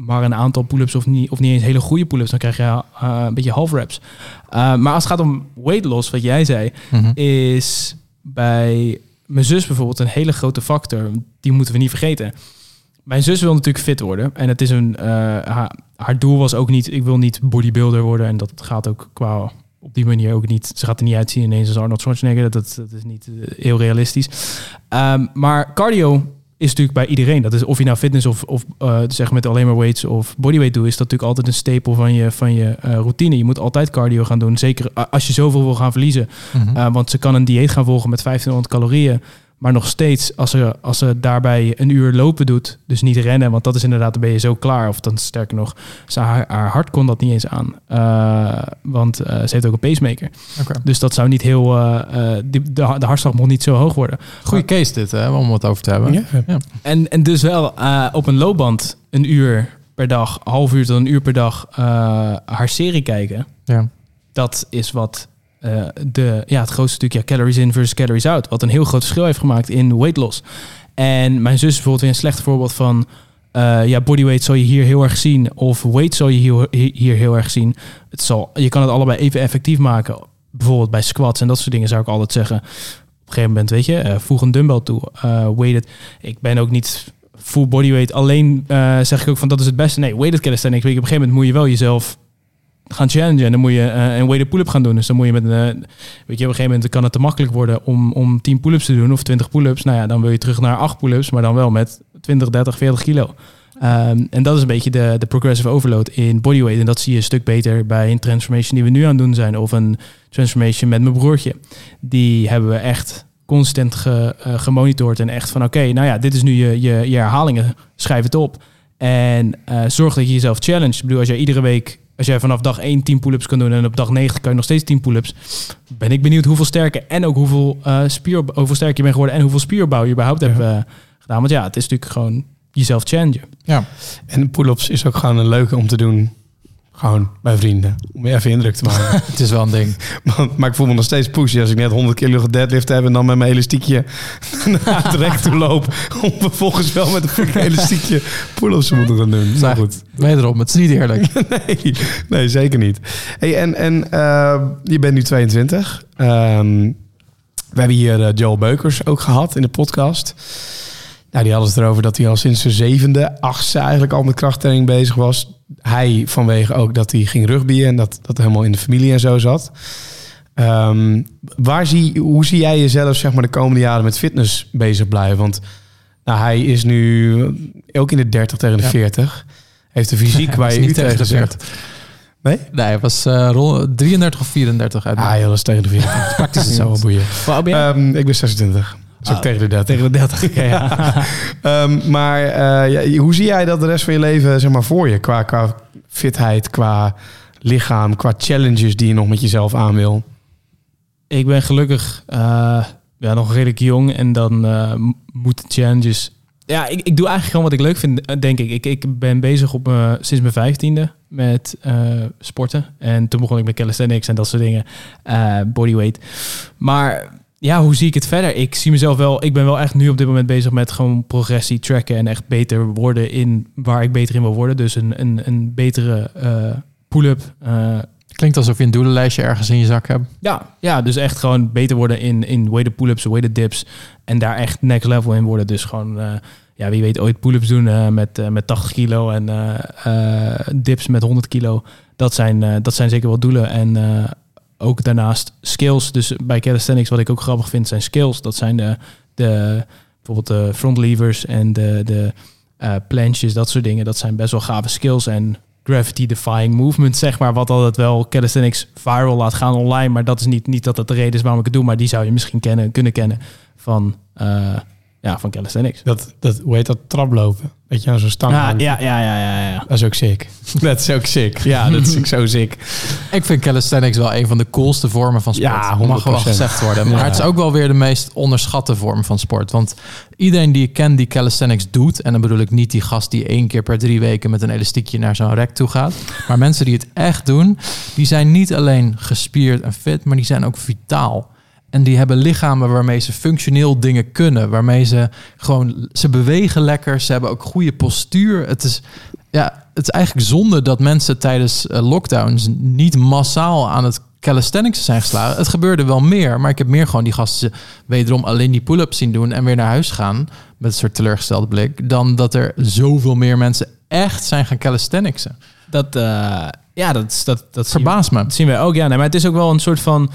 maar een aantal pull-ups of niet, of niet eens hele goede pull-ups. Dan krijg je eh, een beetje half reps. Maar als het gaat om weight loss, wat jij zei, Mhm. is bij mijn zus bijvoorbeeld een hele grote factor. Die moeten we niet vergeten. Mijn zus wil natuurlijk fit worden. En het is een, haar, haar doel was ook niet, ik wil niet bodybuilder worden. En dat gaat ook qua op die manier ook niet. Ze gaat er niet uitzien ineens als Arnold Schwarzenegger. Dat, dat is niet eh, heel realistisch. Ehm, maar cardio is natuurlijk bij iedereen. Dat is of je nou fitness of, of eh, zeg met alleen maar weights of bodyweight doet, is dat natuurlijk altijd een stapel van je, van je eh, routine. Je moet altijd cardio gaan doen. Zeker als je zoveel wil gaan verliezen. Mhm. Uh, want ze kan een dieet gaan volgen met 1500 calorieën. Maar nog steeds, als ze, als ze daarbij een uur lopen doet, dus niet rennen, want dat is inderdaad, dan ben je zo klaar. Of dan sterker nog, ze, haar, haar hart kon dat niet eens aan. Uh, want uh, ze heeft ook een pacemaker. Okay. Dus dat zou niet heel, uh, die, de, de hartslag mocht niet zo hoog worden. Goeie case dit, hè, om het over te hebben. Ja. ja. En, en dus wel uh, op een loopband een uur per dag, half uur tot een uur per dag uh, haar serie kijken. Ja. Dat is wat uh, de, ja, het grootste stuk ja, calories in versus calories out. Wat een heel groot verschil heeft gemaakt in weight loss. En mijn zus is bijvoorbeeld weer een slecht voorbeeld van... Uh, ja, bodyweight zal je hier heel erg zien. Of weight zal je hier, hier heel erg zien. Het zal, je kan het allebei even effectief maken. Bijvoorbeeld bij squats en dat soort dingen zou ik altijd zeggen. Op een gegeven moment, weet je, uh, voeg een dumbbell toe. Weighted. Ik ben ook niet full bodyweight. Alleen zeg ik ook van dat is het beste. Nee, weighted calisthenics. Op een gegeven moment moet je wel jezelf gaan challengen. En dan moet je eh, een weighted pull-up gaan doen. Dus dan moet je met een... eh, weet je, op een gegeven moment kan het te makkelijk worden om, om 10 pull-ups te doen of 20 pull-ups. Nou ja, dan wil je terug naar 8 pull-ups, maar dan wel met 20, 30, 40 kilo. Ehm, en dat is een beetje de, de progressive overload in bodyweight. En dat zie je een stuk beter bij een transformation die we nu aan het doen zijn. Of een transformation met mijn broertje. Die hebben we echt constant eh, gemonitord. En echt van oké, nou ja, dit is nu je, je, herhalingen. Schrijf het op. En eh, zorg dat je jezelf challenge. Ik bedoel, als jij iedere week, als jij vanaf dag 1 10 pull-ups kan doen en op dag 9 kan je nog steeds 10 pull-ups, ben ik benieuwd hoeveel sterker en ook hoeveel, eh spier, hoeveel sterker je bent geworden en hoeveel spieropbouw je überhaupt Ja. hebt eh, gedaan. Want ja, het is natuurlijk gewoon jezelf challengen. Ja. En pull-ups is ook gewoon een leuke om te doen. Gewoon bij vrienden. Om je even indruk te maken. Het is wel een ding. maar, maar ik voel me nog steeds pushy als ik net 100 kilo gedeadlift heb... en dan met mijn elastiekje naar het rek toe loop... om vervolgens wel met een elastiekje pull-ups te moeten gaan doen. Zeg, goed. Wederom, het is niet eerlijk. Nee, nee, zeker niet. Hey, en en eh, je bent nu 22. Ehm, we hebben hier eh, Joel Beukers ook gehad in de podcast. Nou, die hadden het erover dat hij al sinds zijn zevende, achtste eigenlijk al met krachttraining bezig was. Hij vanwege ook dat hij ging rugbyen en dat dat helemaal in de familie en zo zat. Ehm, waar zie, hoe zie jij jezelf zeg maar, de komende jaren met fitness bezig blijven? Want nou, hij is nu ook in de 30 tegen de Ja. 40. Heeft de fysiek waar je niet u tegen zegt. Nee? Nee, het was eh, rol- 33 of 34 uit. Ah, joh, dat is tegen de 40. Praktisch hetzelfde boeien. Ehm, ik ben 26. Ah, tegen de 30. Tegen de 30. oké, ja. Ehm, maar eh, ja, hoe zie jij dat de rest van je leven zeg maar, voor je? Qua, qua fitheid, qua lichaam, qua challenges die je nog met jezelf aan wil? ik ben gelukkig eh, ja, nog redelijk jong en dan m- moeten challenges. Ja, ik, ik doe eigenlijk gewoon wat ik leuk vind, denk ik. Ik, ik ben bezig op, sinds mijn vijftiende met sporten. En toen begon ik met calisthenics en dat soort dingen. bodyweight. Maar ja, hoe zie ik het verder? Ik zie mezelf wel... Ik ben wel echt nu op dit moment bezig met gewoon progressie tracken... en echt beter worden in waar ik beter in wil worden. Dus een, een, een betere eh, pull-up... eh, Klinkt alsof je een doelenlijstje ergens in je zak hebt. ja, ja, dus echt gewoon beter worden in, in weighted pull-ups, weighted dips. En daar echt next level in worden. Dus gewoon, eh, ja, wie weet ooit pull-ups doen met, met 80 kilo en dips met 100 kilo. Dat zijn, dat zijn zeker wel doelen. En ook daarnaast skills. Dus bij calisthenics, wat ik ook grappig vind, zijn skills. Dat zijn de, de bijvoorbeeld de front levers en de, de eh planches, dat soort dingen. Dat zijn best wel gave skills en gravity defying movement, zeg maar. Wat altijd wel calisthenics viral laat gaan online. Maar dat is niet, niet dat dat de reden is waarom ik het doe. Maar die zou je misschien kennen, kunnen kennen van, eh, ja, van calisthenics. Dat, dat, hoe heet dat? Traplopen. Dat je aan zo'n stang Ja, hangt. ja, ja, ja, ja, ja. Dat is ook sick. Dat is ook sick. Ja, dat is zo sick. Ik vind calisthenics wel een van de coolste vormen van sport. Ja, Mag wel 100%. gezegd worden. Maar Ja. het is ook wel weer de meest onderschatte vorm van sport. Want iedereen die ik ken die calisthenics doet... en dan bedoel ik niet die gast die één keer per drie weken... met een elastiekje naar zo'n rek toe gaat. Maar mensen die het echt doen... die zijn niet alleen gespierd en fit... maar die zijn ook vitaal. En die hebben lichamen waarmee ze functioneel dingen kunnen. Waarmee ze gewoon... Ze bewegen lekker. Ze hebben ook goede postuur. Het is... Ja, het is eigenlijk zonde dat mensen tijdens eh, lockdowns niet massaal aan het calisthenics zijn geslagen. Het gebeurde wel meer, maar ik heb meer gewoon die gasten wederom alleen die pull-ups zien doen en weer naar huis gaan met een soort teleurgestelde blik, dan dat er zoveel meer mensen echt zijn gaan calisthenicsen. Dat, eh, ja, dat, dat, dat we- Verbaast me. Dat zien wij ook, ja. Nee, maar het is ook wel een soort van...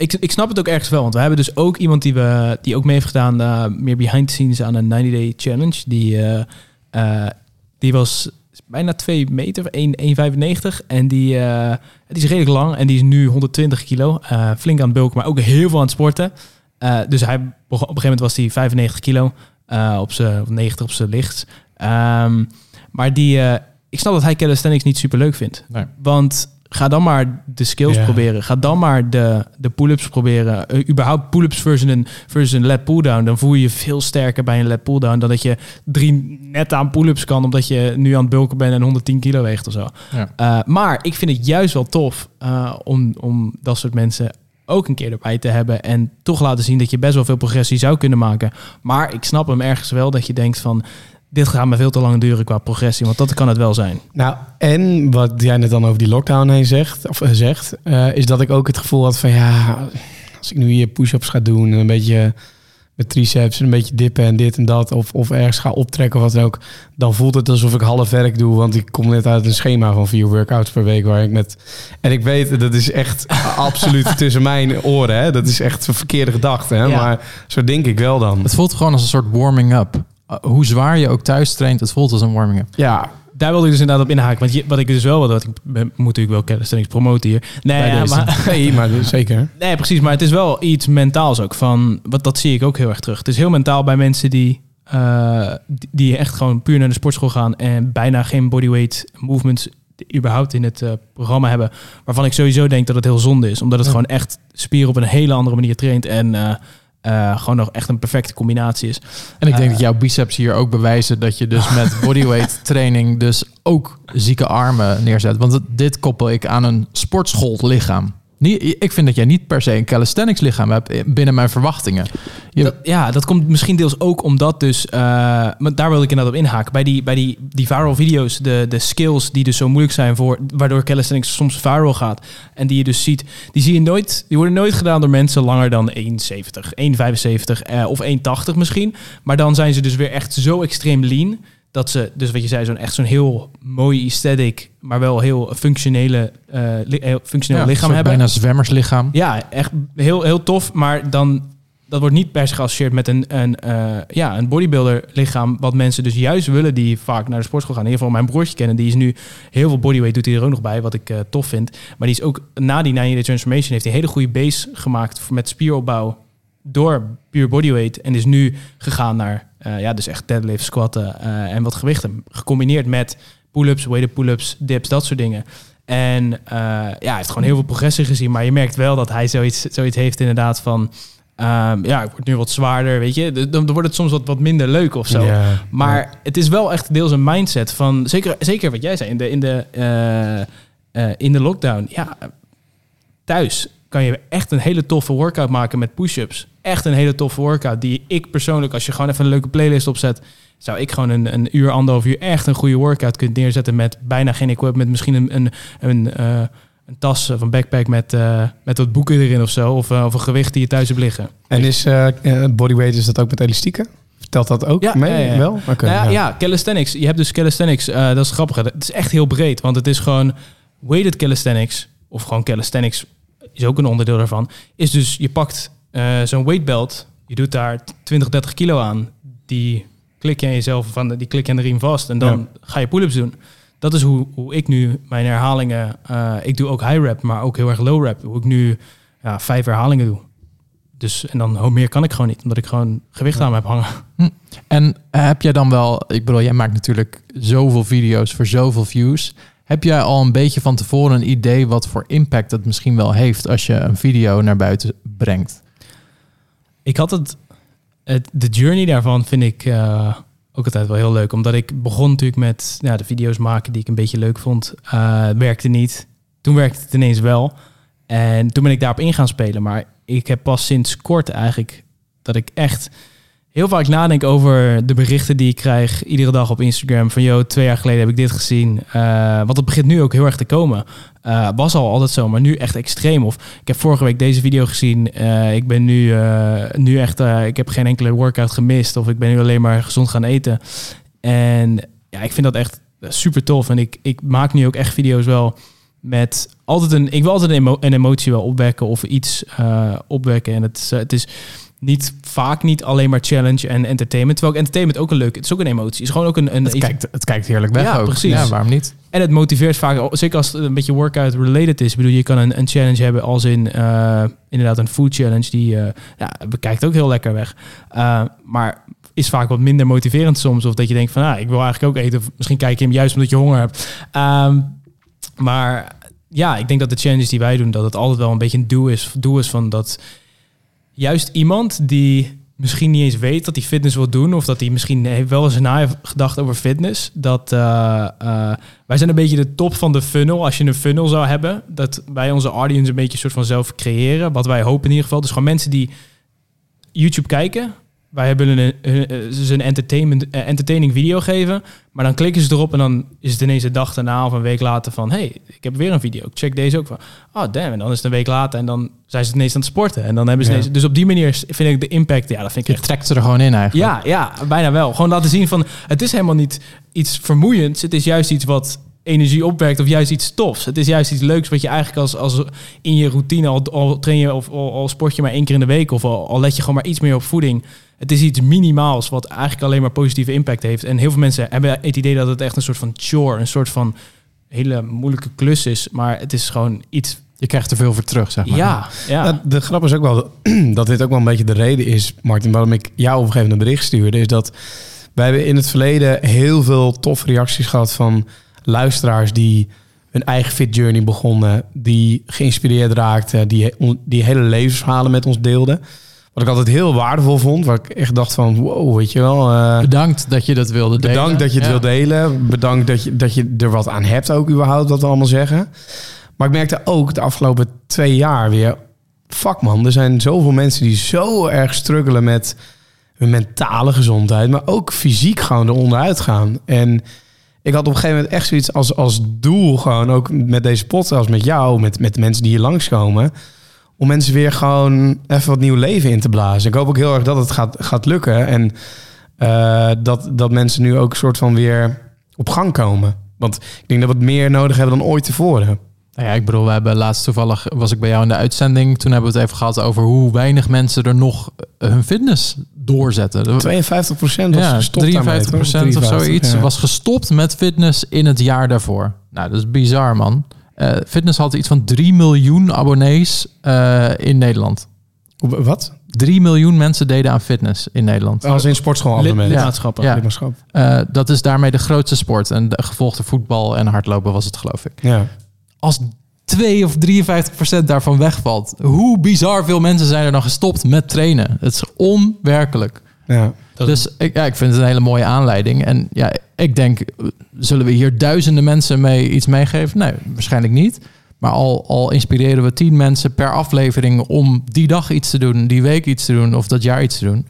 Ik, ik snap het ook ergens wel, want we hebben dus ook iemand die, we, die ook mee heeft gedaan... eh, meer behind the scenes aan een 90-day challenge. Die, eh, eh, die was bijna 2 meter, 1,95. En die, die is redelijk lang en die is nu 120 kilo. Flink aan het bulken, maar ook heel veel aan het sporten. Dus hij, op een gegeven moment was hij 95 kilo. op zijn of 90 op zijn licht. Ehm, maar die, ik snap dat hij calisthenics niet super leuk vindt. Nee. Want ga dan maar de skills proberen. Ga dan maar de, de pull-ups proberen. Uh, überhaupt pull-ups versus een, versus een lat pull-down. Dan voel je je veel sterker bij een lat pull-down... dan dat je drie net aan pull-ups kan... omdat je nu aan het bulken bent en 110 kilo weegt of zo. Ja. Uh, maar ik vind het juist wel tof uh, om, om dat soort mensen ook een keer erbij te hebben... en toch laten zien dat je best wel veel progressie zou kunnen maken. Maar ik snap hem ergens wel dat je denkt van... dit gaat me veel te lang duren qua progressie... want dat kan het wel zijn. Nou, en wat jij net dan over die lockdown heen zegt, of, eh, zegt is dat ik ook het gevoel had van ja, als ik nu hier push-ups ga doen en een beetje, met triceps en een beetje dippen en dit en dat, of, of ergens ga optrekken of wat dan ook, dan voelt het alsof ik half werk doe, want ik kom net uit een schema van vier workouts per week waar ik met... En ik weet, dat is echt absoluut tussen mijn oren, hè. Dat is echt een verkeerde gedachte, hè. Ja. Maar zo denk ik wel dan. Het voelt gewoon als een soort warming-up. Uh, hoe zwaar je ook thuis traint, het voelt als een warming-up. Ja, Daar wilde ik dus inderdaad op inhaken. Want je, wat ik dus wel wil, dat ik ben, moet natuurlijk wel calisthenics promoten hier. Nee, ja, maar, nee, maar zeker. nee, precies. Maar het is wel iets mentaals ook. Van, wat, dat zie ik ook heel erg terug. Het is heel mentaal bij mensen die, eh, die, die echt gewoon puur naar de sportschool gaan en bijna geen bodyweight movements überhaupt in het eh, programma hebben. Waarvan ik sowieso denk dat het heel zonde is. Omdat het Ja. gewoon echt spieren op een hele andere manier traint. En eh, eh, gewoon nog echt een perfecte combinatie is. En ik denk Eh. dat jouw biceps hier ook bewijzen dat je dus met bodyweight training dus ook zieke armen neerzet. Want dit koppel ik aan een sportschool lichaam. Niet, ik vind dat jij niet per se een calisthenics lichaam hebt binnen mijn verwachtingen. Je- ja, dat komt misschien deels ook omdat dus... eh, maar daar wil ik inderdaad op inhaken. Bij die, bij die, die viral video's, de, de skills die dus zo moeilijk zijn... voor waardoor calisthenics soms viral gaat... en die je dus ziet, die zie je nooit... die worden nooit gedaan door mensen langer dan 1,70, 1,75 eh, of 1,80 misschien. Maar dan zijn ze dus weer echt zo extreem lean... dat ze, dus wat je zei, zo'n echt zo'n heel mooi aesthetic... maar wel heel functionele, eh, li- functioneel ja, lichaam hebben. Bijna zwemmerslichaam. Ja, echt heel, heel tof. Maar dan, dat wordt niet per se geassocieerd met een, een, eh, ja, een bodybuilder lichaam. Wat mensen dus juist willen die vaak naar de sportschool gaan. In ieder geval mijn broertje kennen. Die is nu heel veel bodyweight doet hij er ook nog bij. Wat ik eh, tof vind. Maar die is ook na die 90 Day Transformation heeft hij een hele goede base gemaakt met spieropbouw. Door puur bodyweight. En is nu gegaan naar eh, ja, dus echt deadlift, squatten eh, en wat gewichten. Gecombineerd met pull-ups, weighted pull-ups, dips, dat soort dingen. En eh, ja, hij heeft gewoon heel veel progressie gezien. Maar je merkt wel dat hij zoiets, zoiets heeft inderdaad van... ehm, ja, ik word nu wat zwaarder, weet je. Dan, dan wordt het soms wat, wat minder leuk of zo. Maar het is wel echt deels een mindset van... Zeker, zeker wat jij zei, in de, in de, in de lockdown. Ja, thuis kan je echt een hele toffe workout maken met push-ups. Echt een hele toffe workout die ik persoonlijk... als je gewoon even een leuke playlist opzet... zou ik gewoon een, een uur, anderhalf uur echt een goede workout kunnen neerzetten... met bijna geen equipment. Misschien een, een, een, eh, een tas of een backpack met, eh, met wat boeken erin of zo. Of, eh, of een gewicht die je thuis hebt liggen. En is bodyweight, is dat ook met elastieken? Vertelt dat ook Ja, mee? ja, ja. Wel? Oké. Nou ja, ja. calisthenics. Je hebt dus calisthenics. dat is grappig. Het is echt heel breed. Want het is gewoon weighted calisthenics. Of gewoon calisthenics is ook een onderdeel daarvan. Is dus, je pakt eh, zo'n weight belt. Je doet daar 20, 30 kilo aan. Die klik je aan jezelf van, die klik je aan de riem vast. En dan ga je pull-ups doen. Dat is hoe, hoe ik nu mijn herhalingen... eh, ik doe ook high rep, maar ook heel erg low rep. Hoe ik nu ja, vijf herhalingen doe. Dus, en dan hoe meer kan ik gewoon niet. Omdat ik gewoon gewicht aan me heb hangen. En heb jij dan wel, ik bedoel, jij maakt natuurlijk zoveel video's voor zoveel views. Heb jij al een beetje van tevoren een idee wat voor impact het misschien wel heeft als je een video naar buiten brengt? Ik had het, de journey daarvan vind ik eh, ook altijd wel heel leuk. Omdat ik begon natuurlijk met ja, de video's maken die ik een beetje leuk vond. Het werkte niet. Toen werkte het ineens wel. En toen ben ik daarop in gaan spelen. Maar ik heb pas sinds kort eigenlijk dat ik echt heel vaak nadenk over de berichten die ik krijg iedere dag op Instagram. Van, joh, twee jaar geleden heb ik dit gezien. Eh, want het begint nu ook heel erg te komen. Eh, was al altijd zo, maar nu echt extreem. Of ik heb vorige week deze video gezien. Eh, ik ben nu, nu echt, ik heb geen enkele workout gemist. Of ik ben nu alleen maar gezond gaan eten. En ja, ik vind dat echt super tof. En ik, ik maak nu ook echt video's wel met altijd een, ik wil altijd een, emo- een emotie wel opwekken of iets opwekken. En het, het is niet vaak niet alleen maar challenge en entertainment. Terwijl entertainment ook een leuk, het is ook een emotie. Het is gewoon ook een, een Het kijkt, het kijkt heerlijk weg Ja, ook. precies. Ja, waarom niet? en het motiveert vaak, zeker als het een beetje workout related is. Ik bedoel, je kan een, een challenge hebben als in eh, inderdaad een food challenge. Die eh ja, bekijkt ook heel lekker weg. Eh, maar is vaak wat minder motiverend soms. Of dat je denkt van, ah, ik wil eigenlijk ook eten. Of misschien kijk je hem juist omdat je honger hebt. Ehm, maar ja, ik denk dat de challenges die wij doen, dat het altijd wel een beetje een doel is, doel is van dat juist iemand die misschien niet eens weet dat hij fitness wil doen, of dat hij misschien wel eens na heeft gedacht over fitness, dat eh, eh, wij zijn een beetje de top van de funnel. Als je een funnel zou hebben, dat wij onze audience een beetje soort van zelf creëren, wat wij hopen in ieder geval. Dus gewoon mensen die YouTube kijken wij hebben een- ze een entertainment, eh, entertaining video geven. Maar dan klikken ze erop en dan is het ineens een dag daarna of een week later van... hey, ik heb weer een video. Ik check deze ook van. Oh, damn. En dan is het een week later en dan zijn ze ineens aan het sporten. En dan hebben ze Ja. ineens... Dus op die manier vind ik de impact... Ja, dat vind ik Je echt... trekt ze er gewoon in eigenlijk. Ja, ja, bijna wel. Gewoon laten zien van... Het is helemaal niet iets vermoeiends. Het is juist iets wat energie opwerkt of juist iets tofs. Het is juist iets leuks wat je eigenlijk als, als in je routine al, al train je of al, al sport je maar één keer in de week of al, al let je gewoon maar iets meer op voeding. Het is iets minimaals wat eigenlijk alleen maar positieve impact heeft. En heel veel mensen hebben het idee dat het echt een soort van chore, een soort van hele moeilijke klus is. Maar het is gewoon iets. Je krijgt er veel voor terug, zeg maar. Ja, ja. Nou, de grap is ook wel dat dit ook wel een beetje de reden is, Martin, waarom ik jou op een gegeven moment een bericht stuurde, is dat wij hebben in het verleden heel veel toffe reacties gehad van luisteraars die hun eigen fit journey begonnen, die geïnspireerd raakten, die, die hele levensverhalen met ons deelden. Wat ik altijd heel waardevol vond, waar ik echt dacht van, wow, weet je wel. eh, Bedankt dat je dat wilde delen. Bedankt dat je het Ja. wil delen. Bedankt dat je, dat je er wat aan hebt ook überhaupt, wat we allemaal zeggen. Maar ik merkte ook de afgelopen twee jaar weer... Fuck man, er zijn zoveel mensen die zo erg struggelen met hun mentale gezondheid... maar ook fysiek gewoon eronderuit gaan. En ik had op een gegeven moment echt zoiets als, als doel... gewoon ook met deze podcast, met jou, met, met de mensen die hier langskomen... om mensen weer gewoon even wat nieuw leven in te blazen. Ik hoop ook heel erg dat het gaat, gaat lukken. En eh, dat, dat mensen nu ook een soort van weer op gang komen. Want ik denk dat we het meer nodig hebben dan ooit tevoren. Nou ja, ik bedoel, we hebben laatst toevallig was ik bij jou in de uitzending. Toen hebben we het even gehad over hoe weinig mensen er nog hun fitness doorzetten. 52 procent was ja, gestopt 53 daarmee, toch? of 53, zoiets ja. was gestopt met fitness in het jaar daarvoor. Nou, dat is bizar, man. Eh, fitness had iets van 3 miljoen abonnees eh, in Nederland. Hoe- Wat? 3 miljoen mensen deden aan fitness in Nederland. Als in sportschool Lid- lidmaatschappen. Ja. Lidmaatschap. Eh, dat is daarmee de grootste sport. En de gevolgde voetbal en hardlopen was het, geloof ik. Ja. Als 2 of 53 procent daarvan wegvalt, hoe bizar veel mensen zijn er dan gestopt met trainen? Het is onwerkelijk. ja. Dus ik, ja, ik vind het een hele mooie aanleiding. En ja, ik denk, zullen we hier duizenden mensen mee iets meegeven? Nee, waarschijnlijk niet. Maar al, al inspireren we tien mensen per aflevering om die dag iets te doen, die week iets te doen of dat jaar iets te doen.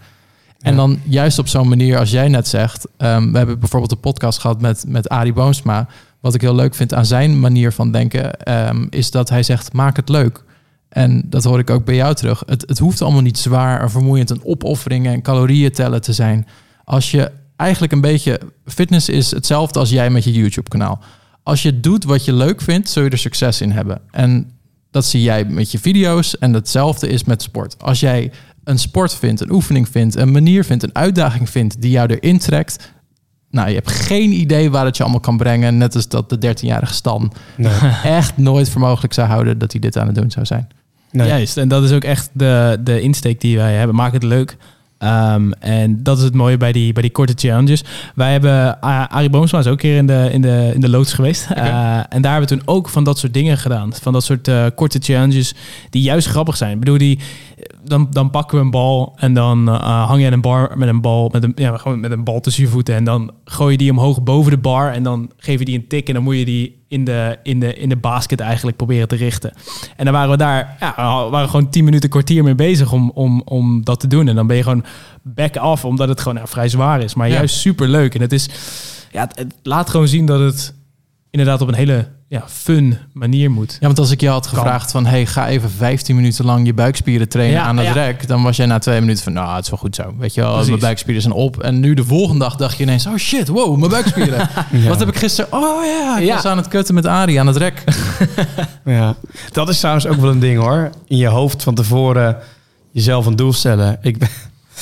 En Ja. dan juist op zo'n manier, als jij net zegt, ehm, we hebben bijvoorbeeld een podcast gehad met, met Arie Boomsma. Wat ik heel leuk vind aan zijn manier van denken, ehm, is dat hij zegt, maak het leuk. En dat hoor ik ook bij jou terug. Het, het hoeft allemaal niet zwaar en vermoeiend en opofferingen en calorieën tellen te zijn. Als je eigenlijk een beetje... Fitness is hetzelfde als jij met je YouTube-kanaal. Als je doet wat je leuk vindt, zul je er succes in hebben. En dat zie jij met je video's en hetzelfde is met sport. Als jij een sport vindt, een oefening vindt, een manier vindt, een uitdaging vindt die jou erin trekt... Nou, je hebt geen idee waar het je allemaal kan brengen. Net als dat de 13-jarige Stan Nee. echt nooit voor mogelijk zou houden dat hij dit aan het doen zou zijn. Nee. Juist, en dat is ook echt de, de insteek die wij hebben. Maak het leuk. Ehm, en dat is het mooie bij die, bij die korte challenges. Wij hebben, A- Arie Boomsma is ook een keer in de, in de, in de loods geweest. Eh, en daar hebben we toen ook van dat soort dingen gedaan. Van dat soort eh, korte challenges die juist grappig zijn. Ik bedoel, die, dan, dan pakken we een bal en dan eh, hang je aan een bar met een bal, met een, ja, gewoon met een bal tussen je voeten. En dan gooi je die omhoog boven de bar en dan geef je die een tik en dan moet je die in de, in de, in de basket eigenlijk proberen te richten. En dan waren we daar, ja, we waren gewoon 10 minuten, kwartier mee bezig om, om, om dat te doen. En dan ben je gewoon back af, omdat het gewoon vrij zwaar is. Maar Ja. juist super leuk. En het is, ja, het, het laat gewoon zien dat het inderdaad op een hele ja, fun manier moet. Ja, want als ik je had gevraagd van... hey, ga even 15 minuten lang je buikspieren trainen Ja, aan het ja. rek... dan was jij na twee minuten van... nou, het is wel goed zo. Weet je wel, Precies. mijn buikspieren zijn op. En nu de volgende dag dacht je ineens... oh shit, wow, mijn buikspieren. Ja. Wat heb ik gisteren... oh ja, ik Ja. was aan het kutten met Arie aan het rek. Ja. Dat is trouwens ook wel een ding hoor. In je hoofd van tevoren jezelf een doel stellen. Ik, ben,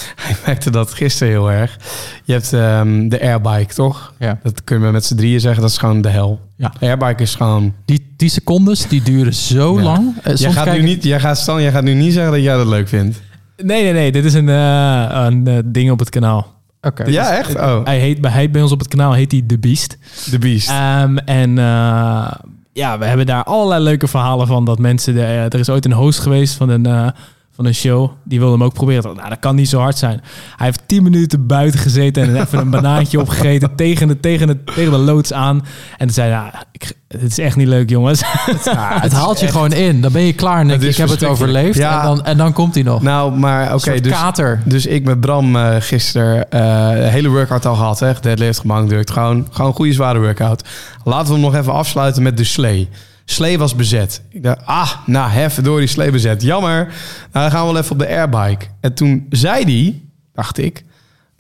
ik merkte dat gisteren heel erg. Je hebt ehm, de airbike, toch? Ja. Dat kunnen we met z'n drieën zeggen. Dat is gewoon de hel. Ja. De airbike is gewoon... Die, die secondes, die duren zo Ja. lang. Eh, Jij gaat, nu niet, jij, gaat, Stan, jij gaat nu niet zeggen dat jij dat leuk vindt. Nee, nee, nee. Dit is een, eh, een eh, ding op het kanaal. Oké. Ja, echt? Oh, Hij heet, bij, hij, bij ons op het kanaal heet hij The Beast. The Beast. Ehm, en eh, ja, we hebben daar allerlei leuke verhalen van. Dat mensen, de, er is ooit een host geweest van een, eh, van een show. Die wilde hem ook proberen. Nou, dat kan niet zo hard zijn. Hij heeft 10 minuten buiten gezeten en even een banaantje opgegeten tegen de, tegen, de, tegen de loods aan. En toen zei ja, ik, het is echt niet leuk, jongens. Ja, het haalt je gewoon in. Dan ben je klaar. Is ik heb het overleefd. Ja. En, dan, en dan komt hij nog. Nou, maar oké, dus, kater. dus ik met Bram eh gisteren eh een hele workout al gehad. Hè? Deadlift, gemankdrukt. Gewoon, gewoon een goede zware workout. Laten we hem nog even afsluiten met de slee. Slee was bezet. Ik dacht, ah, nou, hef door die slee bezet. Jammer. Nou, dan gaan we wel even op de airbike. En toen zei die, dacht ik,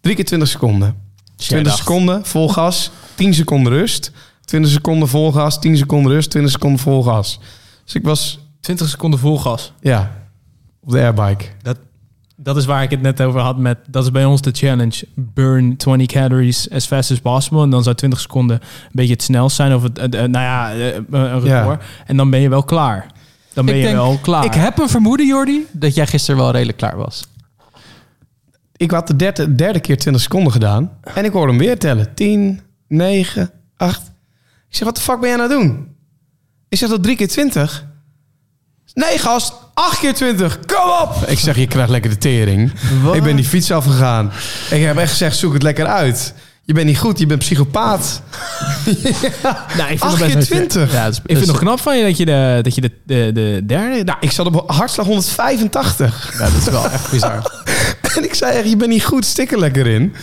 drie keer 20 seconden. 20 dacht. seconden, vol gas. 10 seconden rust. 20 seconden vol gas. 10 seconden rust. 20 seconden vol gas. Dus ik was, 20 seconden vol gas. ja, op de airbike. Dat is waar ik het net over had met... Dat is bij ons de challenge. Burn 20 calories as fast as possible. En dan zou 20 seconden een beetje het snelst zijn. Of het, eh, eh, nou ja, eh, een record. En dan ben je wel klaar. Dan ben Ik je denk- wel klaar. Ik heb een vermoeden, Jordi, dat jij gisteren wel redelijk klaar was. Ik had de derde, derde keer 20 seconden gedaan. En ik hoorde hem weer tellen. 10, 9, 8. Ik zeg, wat de fuck ben jij nou doen? Ik zeg, dat drie keer 20? Nee, gast. 8 keer 20. Kom op. Ik zeg, je krijgt lekker de tering. Ik ben die fiets afgegaan. Ik heb echt gezegd, zoek het lekker uit. Je bent niet goed, je bent psychopaat. Nou, ik vind 8 het keer best 20. Ja, dat is, Ik vind het nog knap van je dat je de, dat je de, de, de derde... Nou, ik zat op hartslag 185. ja, dat is wel echt bizar. En ik zei echt, je bent niet goed, stik er lekker in.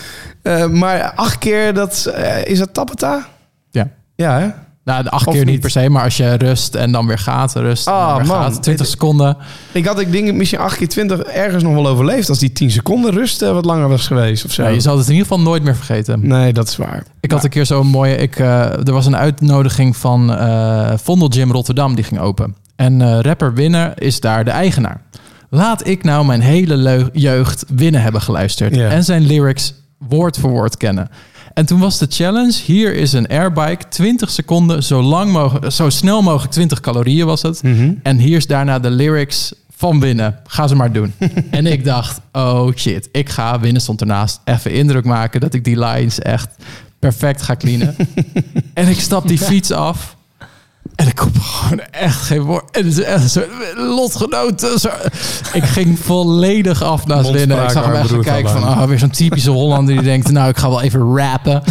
Eh, maar acht keer, dat, eh, is dat tappeta? Ja. Ja, hè? Nou, de acht Of keer niet per se, maar als je rust en dan weer gaat, rust en Ah, weer man. gaat. 20 seconden. Ik had, ik denk, misschien 8 keer 20 ergens nog wel overleefd... als die 10 seconden rust eh, wat langer was geweest of zo. Ja, je zal het in ieder geval nooit meer vergeten. Nee, dat is waar. Ik had een keer zo'n mooie... Ik, eh, er was een uitnodiging van eh Vondel Gym Rotterdam, die ging open. En rapper Winner is daar de eigenaar. Laat ik nou mijn hele jeugd Winnen hebben geluisterd. En zijn lyrics woord voor woord kennen. En toen was de challenge, hier is een airbike, 20 seconden, zo, lang mogelijk, zo snel mogelijk 20 calorieën was het. Mhm. En hier is daarna de lyrics van Winnen. Ga ze maar doen. en ik dacht, oh shit, ik ga, Winnen stond ernaast, even indruk maken dat ik die lines echt perfect ga cleanen. en ik stap die fiets af. En ik kom gewoon echt geen woord. En het is echt een soort lotgenoten. Zo. Ik ging volledig af naast Mondspraak, Winnen. Ik zag hem echt kijken van, ah, weer zo'n typische Hollander die denkt, nou, ik ga wel even rappen.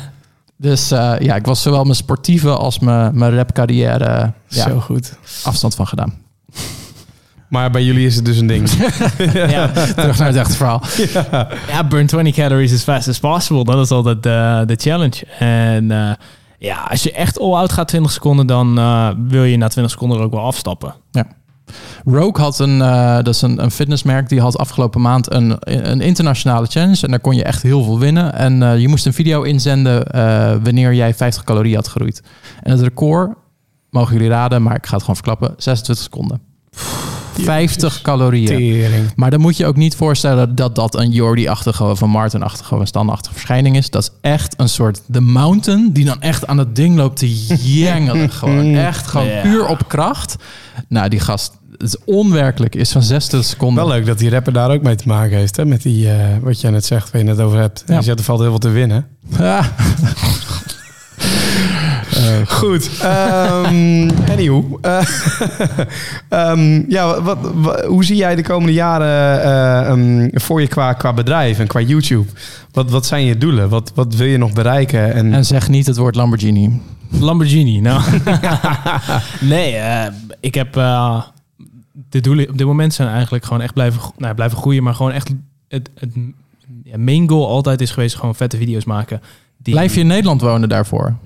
dus eh, ja, ik was zowel mijn sportieve als mijn, mijn rapcarrière ja, Zo goed. afstand van gedaan. Maar bij jullie is het dus een ding. ja, Terug naar het echte verhaal. ja, burn 20 calories as fast as possible. Dat is altijd de, de challenge. En eh, ja, als je echt all-out gaat 20 seconden... dan eh, wil je na 20 seconden er ook wel afstappen. Rogue had een, eh, dat is een, een fitnessmerk, die had afgelopen maand een, een internationale challenge. En daar kon je echt heel veel winnen. En eh, je moest een video inzenden wanneer jij 50 calorieën had geroeid. En het record, mogen jullie raden, maar ik ga het gewoon verklappen, 26 seconden. 50 calorieën. Tering. Maar dan moet je ook niet voorstellen dat dat een Jordi-achtige of een Martin-achtige of een Stan-achtige verschijning is. Dat is echt een soort The Mountain die dan echt aan het ding loopt te jengelen. gewoon echt gewoon Ja. puur op kracht. Nou, die gast, het is onwerkelijk, is van 26 seconden. Wel leuk dat die rapper daar ook mee te maken heeft. Hè? Met die, eh, wat jij net zegt, waar je het over hebt. Ja. Zegt, er valt heel veel te winnen. Ah, Goed. Um, anywho. Eh, ehm, ja, wat, wat- hoe zie jij de komende jaren eh, ehm, voor je qua, qua bedrijf en qua YouTube? Wat, wat zijn je doelen? Wat, wat wil je nog bereiken? En, en zeg niet het woord Lamborghini. Lamborghini, nou. nee, eh, ik heb... eh, de doelen op dit moment zijn eigenlijk gewoon echt blijven, nou, blijven groeien. Maar gewoon echt... Het, het ja, main goal altijd is geweest gewoon vette video's maken. Die, Blijf je in Nederland wonen daarvoor?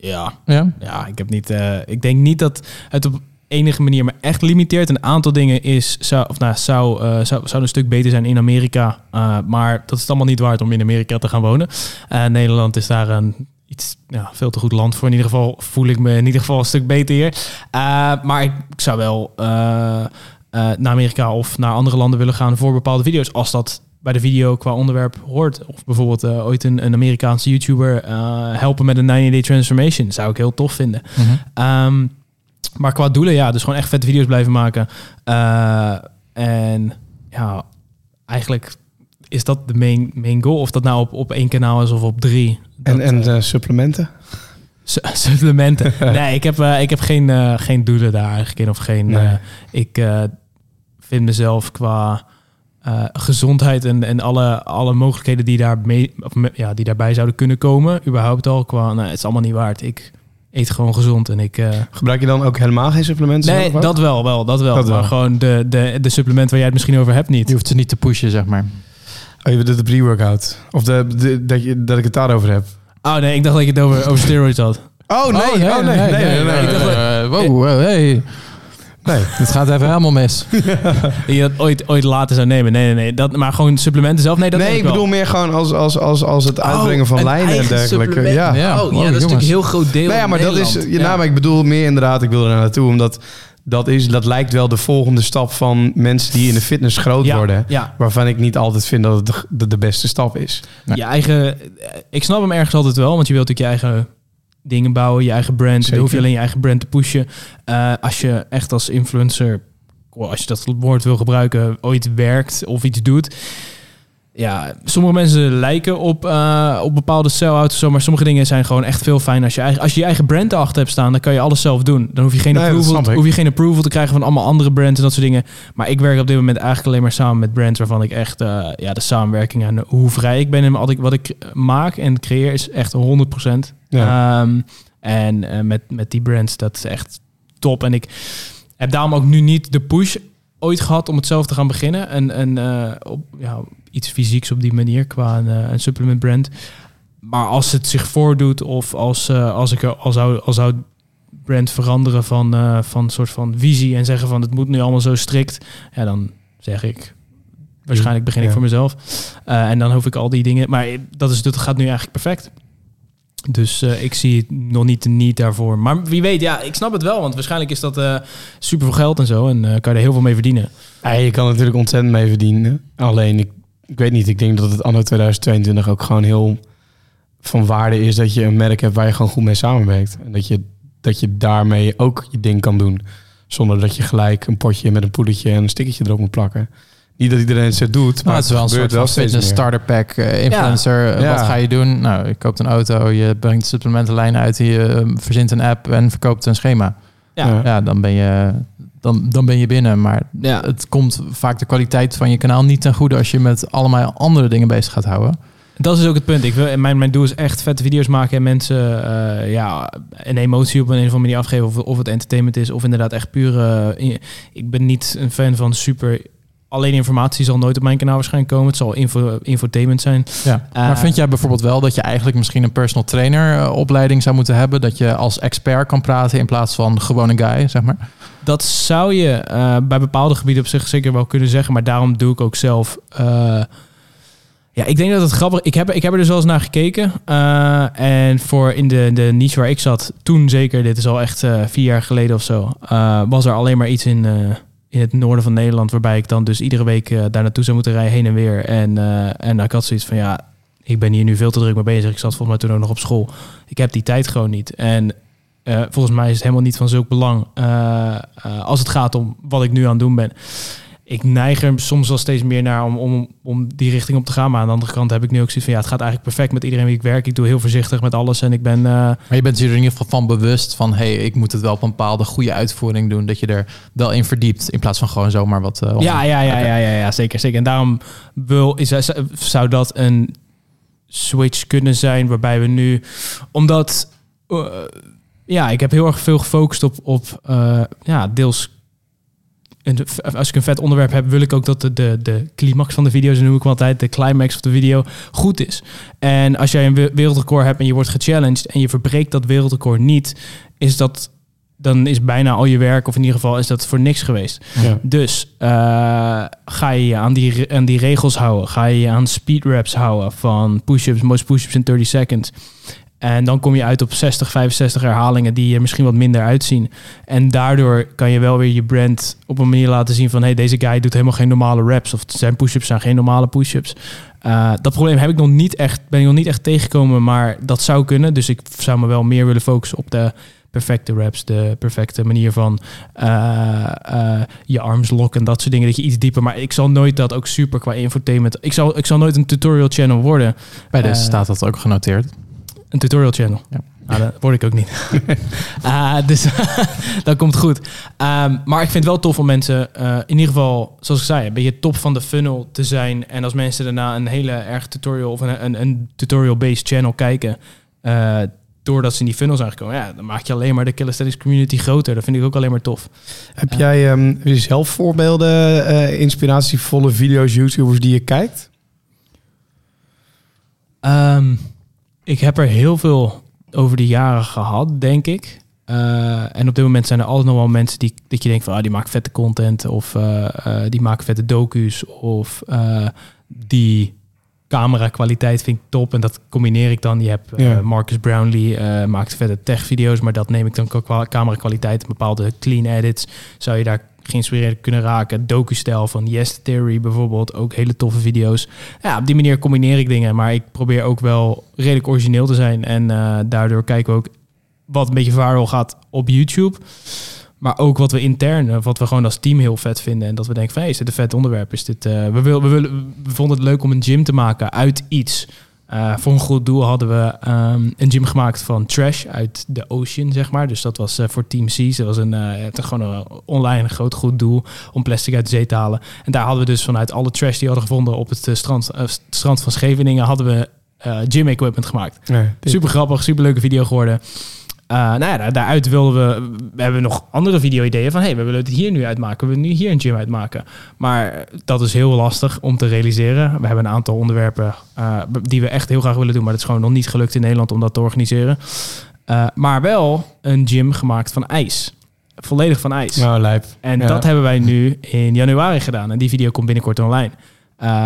Ja, Ja? ja, ik heb niet. eh, ik denk niet dat het op enige manier me echt limiteert. Een aantal dingen is zou, of nou, zou, eh, zou, zou een stuk beter zijn in Amerika, eh, maar dat is het allemaal niet waard om in Amerika te gaan wonen. Nederland is daar een iets ja, veel te goed land voor. In ieder geval voel ik me in ieder geval een stuk beter hier. Maar ik, ik zou wel naar Amerika of naar andere landen willen gaan voor bepaalde video's, als dat bij de video qua onderwerp hoort. Of bijvoorbeeld eh, ooit een, een Amerikaanse YouTuber eh, helpen met een 90-day transformation. Zou ik heel tof vinden. Mhm. Ehm, maar qua doelen, ja, dus gewoon echt vette video's blijven maken. Eh, en ja, eigenlijk is dat de main, main goal. Of dat nou op, op één kanaal is of op drie. en, Dat, en eh, supplementen? su- supplementen. nee, ik heb, ik heb geen, geen doelen daar eigenlijk in. Of geen. Nee. ik, vind mezelf qua eh, gezondheid en, en alle, alle mogelijkheden die, daar mee, of me- ja, die daarbij zouden kunnen komen, überhaupt al qua, nou, het is allemaal niet waard. Ik eet gewoon gezond en ik... eh, Gebruik je dan ook helemaal geen supplementen? nee, dat wel, wel, dat wel. Dat wel. Maar gewoon de, de, de supplement waar jij het misschien over hebt niet. Je hoeft ze niet te pushen, zeg maar. Oh, je bedoelt de pre-workout? Of de, de- dat, je, dat ik het daarover heb? Oh nee, ik dacht dat je het over, over steroids had. Oh, nee. Oh, nee. nee, nee, nee, Eh, wow, wow, hey. Nee. Het gaat even helemaal mis. Dat je dat ooit, ooit later zou nemen. Nee, nee, nee. Dat, maar gewoon supplementen zelf? Nee, dat nee, ik wel. bedoel meer gewoon als, als, als, als het uitbrengen Oh, van een lijnen en dergelijke. Ja. Ja, oh, wow, ja, dat is natuurlijk een heel groot deel Nou ja, maar dat is. Ja, maar ik bedoel meer inderdaad, ik wil er naar naartoe, omdat dat, is, dat lijkt wel de volgende stap van mensen die in de fitness groot ja, worden. Ja, Waarvan ik niet altijd vind dat het de, de, de beste stap is. Nee. je eigen... Ik snap hem ergens altijd wel, want je wilt natuurlijk je eigen dingen bouwen, je eigen brand. Dan Zeker. hoef je alleen je eigen brand te pushen. Eh, als je echt als influencer, als je dat woord wil gebruiken, ooit werkt of iets doet... Ja, sommige mensen lijken op, eh, op bepaalde sell-outs zo, maar sommige dingen zijn gewoon echt veel fijn. Als je, eigen, als je je eigen brand erachter hebt staan, dan kan je alles zelf doen. Dan hoef je geen, Nee, approval, hoef je geen approval te krijgen van allemaal andere brands en dat soort dingen. Maar ik werk op dit moment eigenlijk alleen maar samen met brands waarvan ik echt eh, ja, de samenwerking en hoe vrij ik ben en wat ik, wat ik maak en creëer is echt 100%. Ja. Ehm, en eh, met, met die brands, dat is echt top. En ik heb daarom ook nu niet de push ooit gehad om het zelf te gaan beginnen. En, en eh, op, ja, iets fysieks op die manier qua een, eh, een supplement brand. Maar als het zich voordoet of als, eh, als ik er al zou, al zou brand veranderen van, van soort van visie en zeggen van het moet nu allemaal zo strikt, ja, dan zeg ik waarschijnlijk begin ik Ja. voor mezelf. En dan hoef ik al die dingen. Maar dat, is, dat gaat nu eigenlijk perfect. Dus eh, ik zie nog niet de niet daarvoor. Maar wie weet, ja, ik snap het wel. Want waarschijnlijk is dat eh super veel geld en zo. En eh, kan je er heel veel mee verdienen. Ja, je kan natuurlijk ontzettend mee verdienen. Alleen, ik, ik weet niet, ik denk dat het anno 2022 ook gewoon heel van waarde is dat je een merk hebt waar je gewoon goed mee samenwerkt. En dat je, dat je daarmee ook je ding kan doen. Zonder dat je gelijk een potje met een poedertje en een stickertje erop moet plakken. Niet dat iedereen het zo doet, maar Maar het is wel een soort van steeds fitness starter pack, eh, influencer. Eh, Ja. Wat ga je doen? Nou, je koopt een auto, je brengt supplementenlijn uit, je eh, verzint een app en verkoopt een schema. Ja. Ja, dan ben je, dan, dan ben je binnen. Maar Ja. het komt vaak de kwaliteit van je kanaal niet ten goede als je met allemaal andere dingen bezig gaat houden. Dat is ook het punt. Ik wil, mijn, mijn doel is echt vette video's maken en mensen eh, ja, een emotie op een, een of andere manier afgeven. Of, of het entertainment is, of inderdaad echt pure. ik ben niet een fan van super. Alleen informatie zal nooit op mijn kanaal waarschijnlijk komen. Het zal info, infotainment zijn. Ja. Eh, maar vind jij bijvoorbeeld wel dat je eigenlijk misschien een personal trainer eh, opleiding zou moeten hebben? Dat je als expert kan praten in plaats van gewoon een guy, zeg maar? Dat zou je eh, bij bepaalde gebieden op zich zeker wel kunnen zeggen. Maar daarom doe ik ook zelf. ja, ik denk dat het grappig ik heb. Ik heb er dus wel eens naar gekeken. En voor in de, de niche waar ik zat, toen zeker, dit is al echt vier jaar geleden of zo, was er alleen maar iets in, in het noorden van Nederland. Waarbij ik dan dus iedere week eh, daar naartoe zou moeten rijden, heen en weer. En, eh, en ik had zoiets van ja. Ik ben hier nu veel te druk mee bezig. Ik zat volgens mij toen ook nog op school. Ik heb die tijd gewoon niet. En eh, volgens mij is het helemaal niet van zulk belang als het gaat om wat ik nu aan het doen ben. Ik neig er soms wel steeds meer naar om, om, om die richting op te gaan. Maar aan de andere kant heb ik nu ook zoiets van... ja, het gaat eigenlijk perfect met iedereen wie ik werk. Ik doe heel voorzichtig met alles en ik ben... eh, Maar je bent je er in ieder geval van bewust van... hey, ik moet het wel op een bepaalde goede uitvoering doen. Dat je er wel in verdiept. In plaats van gewoon zomaar wat... eh, ja, ja, ja, ja, ja, ja, zeker, zeker. En daarom wil, is, zou dat een switch kunnen zijn waarbij we nu... Omdat... eh, ja, ik heb heel erg veel gefocust op, op eh, ja, deels als ik een vet onderwerp heb, wil ik ook dat de, de, de climax van de video, zo noem ik altijd, de climax van de video, goed is. En als jij een we- wereldrecord hebt en je wordt gechallenged en je verbreekt dat wereldrecord niet, is dat, dan is bijna al je werk, of in ieder geval is dat voor niks geweest. Ja. Dus eh, ga je je aan die, aan die regels houden, ga je je aan speed reps houden van push-ups, most push-ups in 30 seconds. En dan kom je uit op 60, 65 herhalingen die er misschien wat minder uitzien. En daardoor kan je wel weer je brand op een manier laten zien van... hey, deze guy doet helemaal geen normale reps. Of zijn push-ups zijn geen normale push-ups. Eh, dat probleem heb ik nog niet echt, ben ik nog niet echt tegengekomen, maar dat zou kunnen. Dus ik zou me wel meer willen focussen op de perfecte reps, de perfecte manier van eh, eh, je arms lokken en dat soort dingen. Dat je iets dieper, maar ik zal nooit dat ook super qua infotainment. Ik zal, ik zal nooit een tutorial channel worden. Bij deze Eh, staat dat ook genoteerd. Een tutorial channel. Ja. Nou, dat word ik ook niet. Ah, dus dat komt goed. Ehm, maar ik vind het wel tof om mensen, eh, in ieder geval, zoals ik zei, een beetje top van de funnel te zijn. En als mensen daarna een hele erg tutorial of een, een, een tutorial-based channel kijken, eh, doordat ze in die funnel zijn gekomen, ja, dan maak je alleen maar de calisthenics community groter. Dat vind ik ook alleen maar tof. Heb jij ehm, heb je zelf voorbeelden, eh, inspiratievolle video's, YouTubers die je kijkt? Ehm, ik heb er heel veel over de jaren gehad, denk ik. Eh, en op dit moment zijn er altijd nog wel mensen die dat je denkt van ah, die maken vette content of eh, eh, die maken vette docu's of die camera kwaliteit vind ik top en dat combineer ik dan. Je hebt Ja. Marcus Brownlee maakt vette tech video's, maar dat neem ik dan qua camera kwaliteit, bepaalde clean edits zou je daar geïnspireerd kunnen raken. Docu-stijl van Yes Theory bijvoorbeeld, ook hele toffe video's. Ja, op die manier combineer ik dingen, maar ik probeer ook wel redelijk origineel te zijn. En eh, daardoor kijken we ook wat een beetje viral gaat op YouTube. Maar ook wat we intern, eh, wat we gewoon als team heel vet vinden. En dat we denken van, is dit een vet onderwerp? Is dit, eh, we, wil, we, willen, we vonden het leuk om een gym te maken uit iets. Eh, voor een goed doel hadden we ehm, een gym gemaakt van trash uit de ocean, zeg maar. Dus dat was eh, voor Team Seas. Dat was een, eh, gewoon een online groot goed doel om plastic uit de zee te halen. En daar hadden we dus vanuit alle trash die we hadden gevonden op het strand, strand van Scheveningen, hadden we gym equipment gemaakt. Nee. Super grappig, super leuke video geworden. Eh, nou ja, daar- daaruit wilden we... We hebben nog andere video-ideeën van... hey, we willen het hier nu uitmaken. We willen nu hier een gym uitmaken. Maar dat is heel lastig om te realiseren. We hebben een aantal onderwerpen eh, die we echt heel graag willen doen... maar het is gewoon nog niet gelukt in Nederland om dat te organiseren. Eh, maar wel een gym gemaakt van ijs. Volledig van ijs. Nou, lijp. En Ja. dat hebben wij nu in januari gedaan. En die video komt binnenkort online.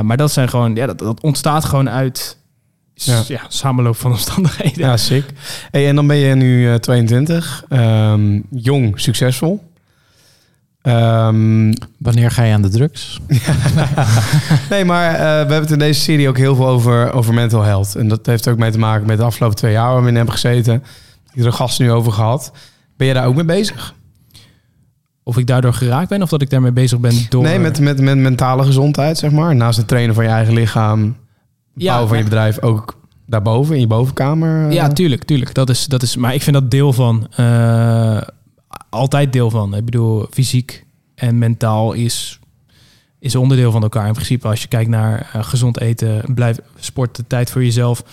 Maar dat zijn gewoon, ja, dat, dat ontstaat gewoon uit Ja. ja. samenloop van omstandigheden. Ja, sick. Hey, en dan ben je nu eh, 22, ehm, jong, succesvol. Ehm, Wanneer ga je aan de drugs? nee, maar eh, we hebben het in deze serie ook heel veel over, over mental health. En dat heeft ook mee te maken met de afgelopen twee jaar waar we in hebben gezeten. Iedere gast nu over gehad. Ben je daar ook mee bezig? Of ik daardoor geraakt ben of dat ik daarmee bezig ben door... Nee, met, met, met mentale gezondheid, zeg maar. Naast het trainen van je eigen lichaam, Ja, bouwen van je bedrijf, ook daarboven, in je bovenkamer. eh? Ja, tuurlijk, tuurlijk. Dat is, dat is, maar ik vind dat deel van. eh, altijd deel van. Ik bedoel, fysiek en mentaal is, is onderdeel van elkaar. In principe, als je kijkt naar eh, gezond eten, blijf sporten, tijd voor jezelf.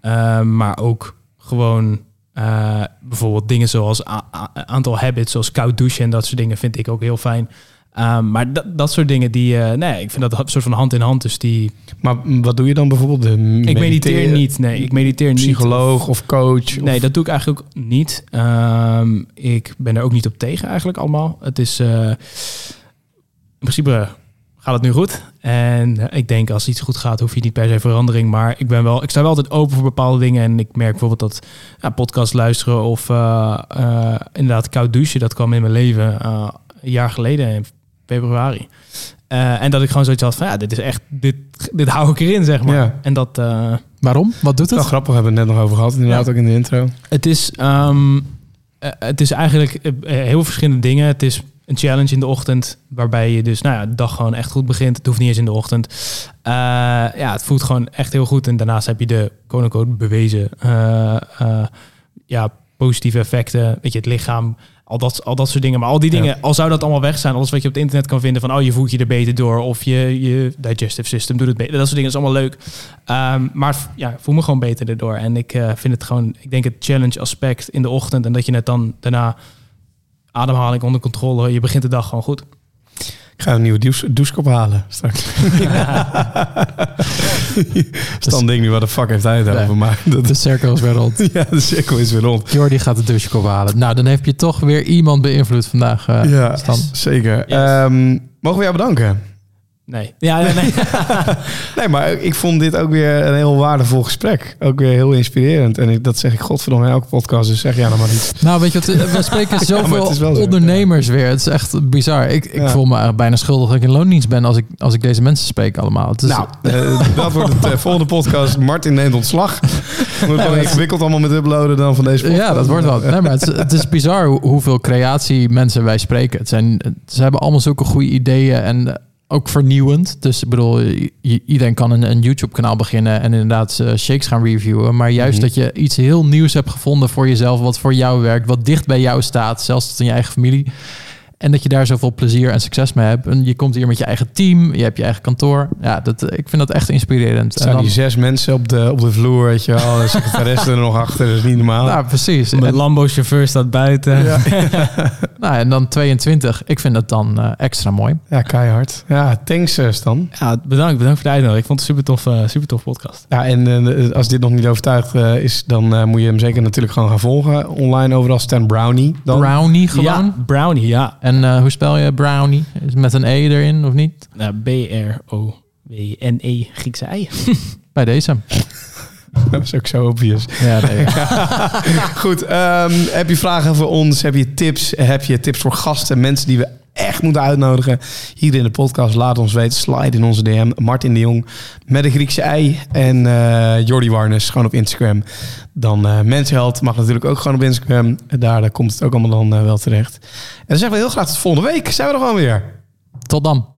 Eh, maar ook gewoon eh, bijvoorbeeld dingen zoals aantal habits, zoals koud douchen en dat soort dingen, vind ik ook heel fijn. Um, maar dat, dat soort dingen, die, uh, nee, ik vind dat een soort van hand in hand. Dus die... Maar wat doe je dan bijvoorbeeld? De ik mediteer niet, nee. Ik mediteer niet. Psycholoog of coach? Nee, of... dat doe ik eigenlijk ook niet. Um, ik ben er ook niet op tegen eigenlijk allemaal. Het is... Uh, in principe gaat het nu goed. En uh, ik denk als iets goed gaat, hoef je niet per se verandering. Maar ik ben wel, ik sta wel altijd open voor bepaalde dingen. En ik merk bijvoorbeeld dat ja, podcast luisteren of uh, inderdaad koud douchen, dat kwam in mijn leven een jaar geleden februari. Uh, en dat ik gewoon zoiets had van, ja, dit is echt, dit, dit hou ik erin, zeg maar. Ja. En dat... Uh, Waarom? Wat doet het? Wel grappig, hebben we het net nog over gehad, inderdaad ja. ook in de intro. Het is, um, uh, het is eigenlijk uh, heel verschillende dingen. Het is een challenge in de ochtend, waarbij je dus, nou ja, de dag gewoon echt goed begint. Het hoeft niet eens in de ochtend. Uh, ja, het voelt gewoon echt heel goed. En daarnaast heb je de, quote bewezen, uh, ja, positieve effecten. Weet je, het lichaam al dat, al dat soort dingen. Maar al die dingen, ja. al zou dat allemaal weg zijn, alles wat je op het internet kan vinden van, oh, je voelt je er beter door, of je, je digestive system doet het beter. Dat soort dingen is allemaal leuk. Um, maar ja, voel me gewoon beter erdoor. En ik uh, vind het gewoon, ik denk het challenge aspect in de ochtend en dat je net dan daarna ademhaling onder controle, je begint de dag gewoon goed. Ik ga een nieuwe douche, douchekop halen straks. Stan ding nu, wat de fuck heeft hij het over? Maar dat... De cirkel is weer rond. ja, de cirkel is weer rond. Jordi gaat de douchekop halen. Nou, dan heb je toch weer iemand beïnvloed vandaag, uh, ja, Stan. zeker. Yes. Um, mogen we jou bedanken? Nee. Ja, nee, nee. nee, maar ik vond dit ook weer een heel waardevol gesprek. Ook weer heel inspirerend. En ik, dat zeg ik godverdomme in elke podcast, dus zeg jij nou maar niet. Nou, weet je wat, we spreken zoveel ja, zo, ondernemers ja. weer. Het is echt bizar. Ik, ik ja. voel me eigenlijk bijna schuldig dat ik in loondienst ben als ik, als ik deze mensen spreek allemaal. Het is, nou, uh, dat wordt het uh, volgende podcast. Martin neemt ontslag. Wordt wel ingewikkeld allemaal met uploaden dan van deze podcast. Ja, dat wordt wat. Nee, maar het, het is bizar hoe, hoeveel creatie mensen wij spreken. Het zijn, ze hebben allemaal zulke goede ideeën en ook vernieuwend. Dus ik bedoel, iedereen kan een, een YouTube-kanaal beginnen en inderdaad eh, shakes gaan reviewen. Maar juist Mhm. dat je iets heel nieuws hebt gevonden voor jezelf, wat voor jou werkt, wat dicht bij jou staat, zelfs tot in je eigen familie. En dat je daar zoveel plezier en succes mee hebt. En je komt hier met je eigen team, je hebt je eigen kantoor. Ja, dat, eh, ik vind dat echt inspirerend. Er staan En dan- die zes mensen op de, op de vloer, weet je wel. De secretaresse er nog achter, dat is niet normaal. nou, precies. Mijn En, Lambo-chauffeur staat buiten. Ja. nou, en dan 22. Ik vind dat dan eh, extra mooi. Ja, keihard. Ja, thanks eh, Stan. Ja, bedankt, bedankt voor de uitnodiging. Ik vond het een super tof, eh, super tof podcast. Ja, en als dit nog niet overtuigd eh, is, dan eh, moet je hem zeker natuurlijk gewoon gaan volgen. Online overal Stan Brownie. Dan. Brownie gewoon. Ja, brownie, ja. En eh, hoe spel je brownie? Is het met een E erin of niet? Nou, B-R-O-W-N-E, Griekse ei. Bij deze. Dat is ook zo obvious. Ja, nee. Goed, ehm, heb je vragen voor ons? Heb je tips? Heb je tips voor gasten? Mensen die we echt moeten uitnodigen hier in de podcast? Laat ons weten. Slide in onze DM. Martin de Jong met een Griekse ei. En eh Jordi Warnes gewoon op Instagram. Dan eh Mensheld mag natuurlijk ook gewoon op Instagram. Daar, daar komt het ook allemaal dan eh, wel terecht. En dan zeggen we heel graag tot volgende week. Zijn we er gewoon weer. Tot dan.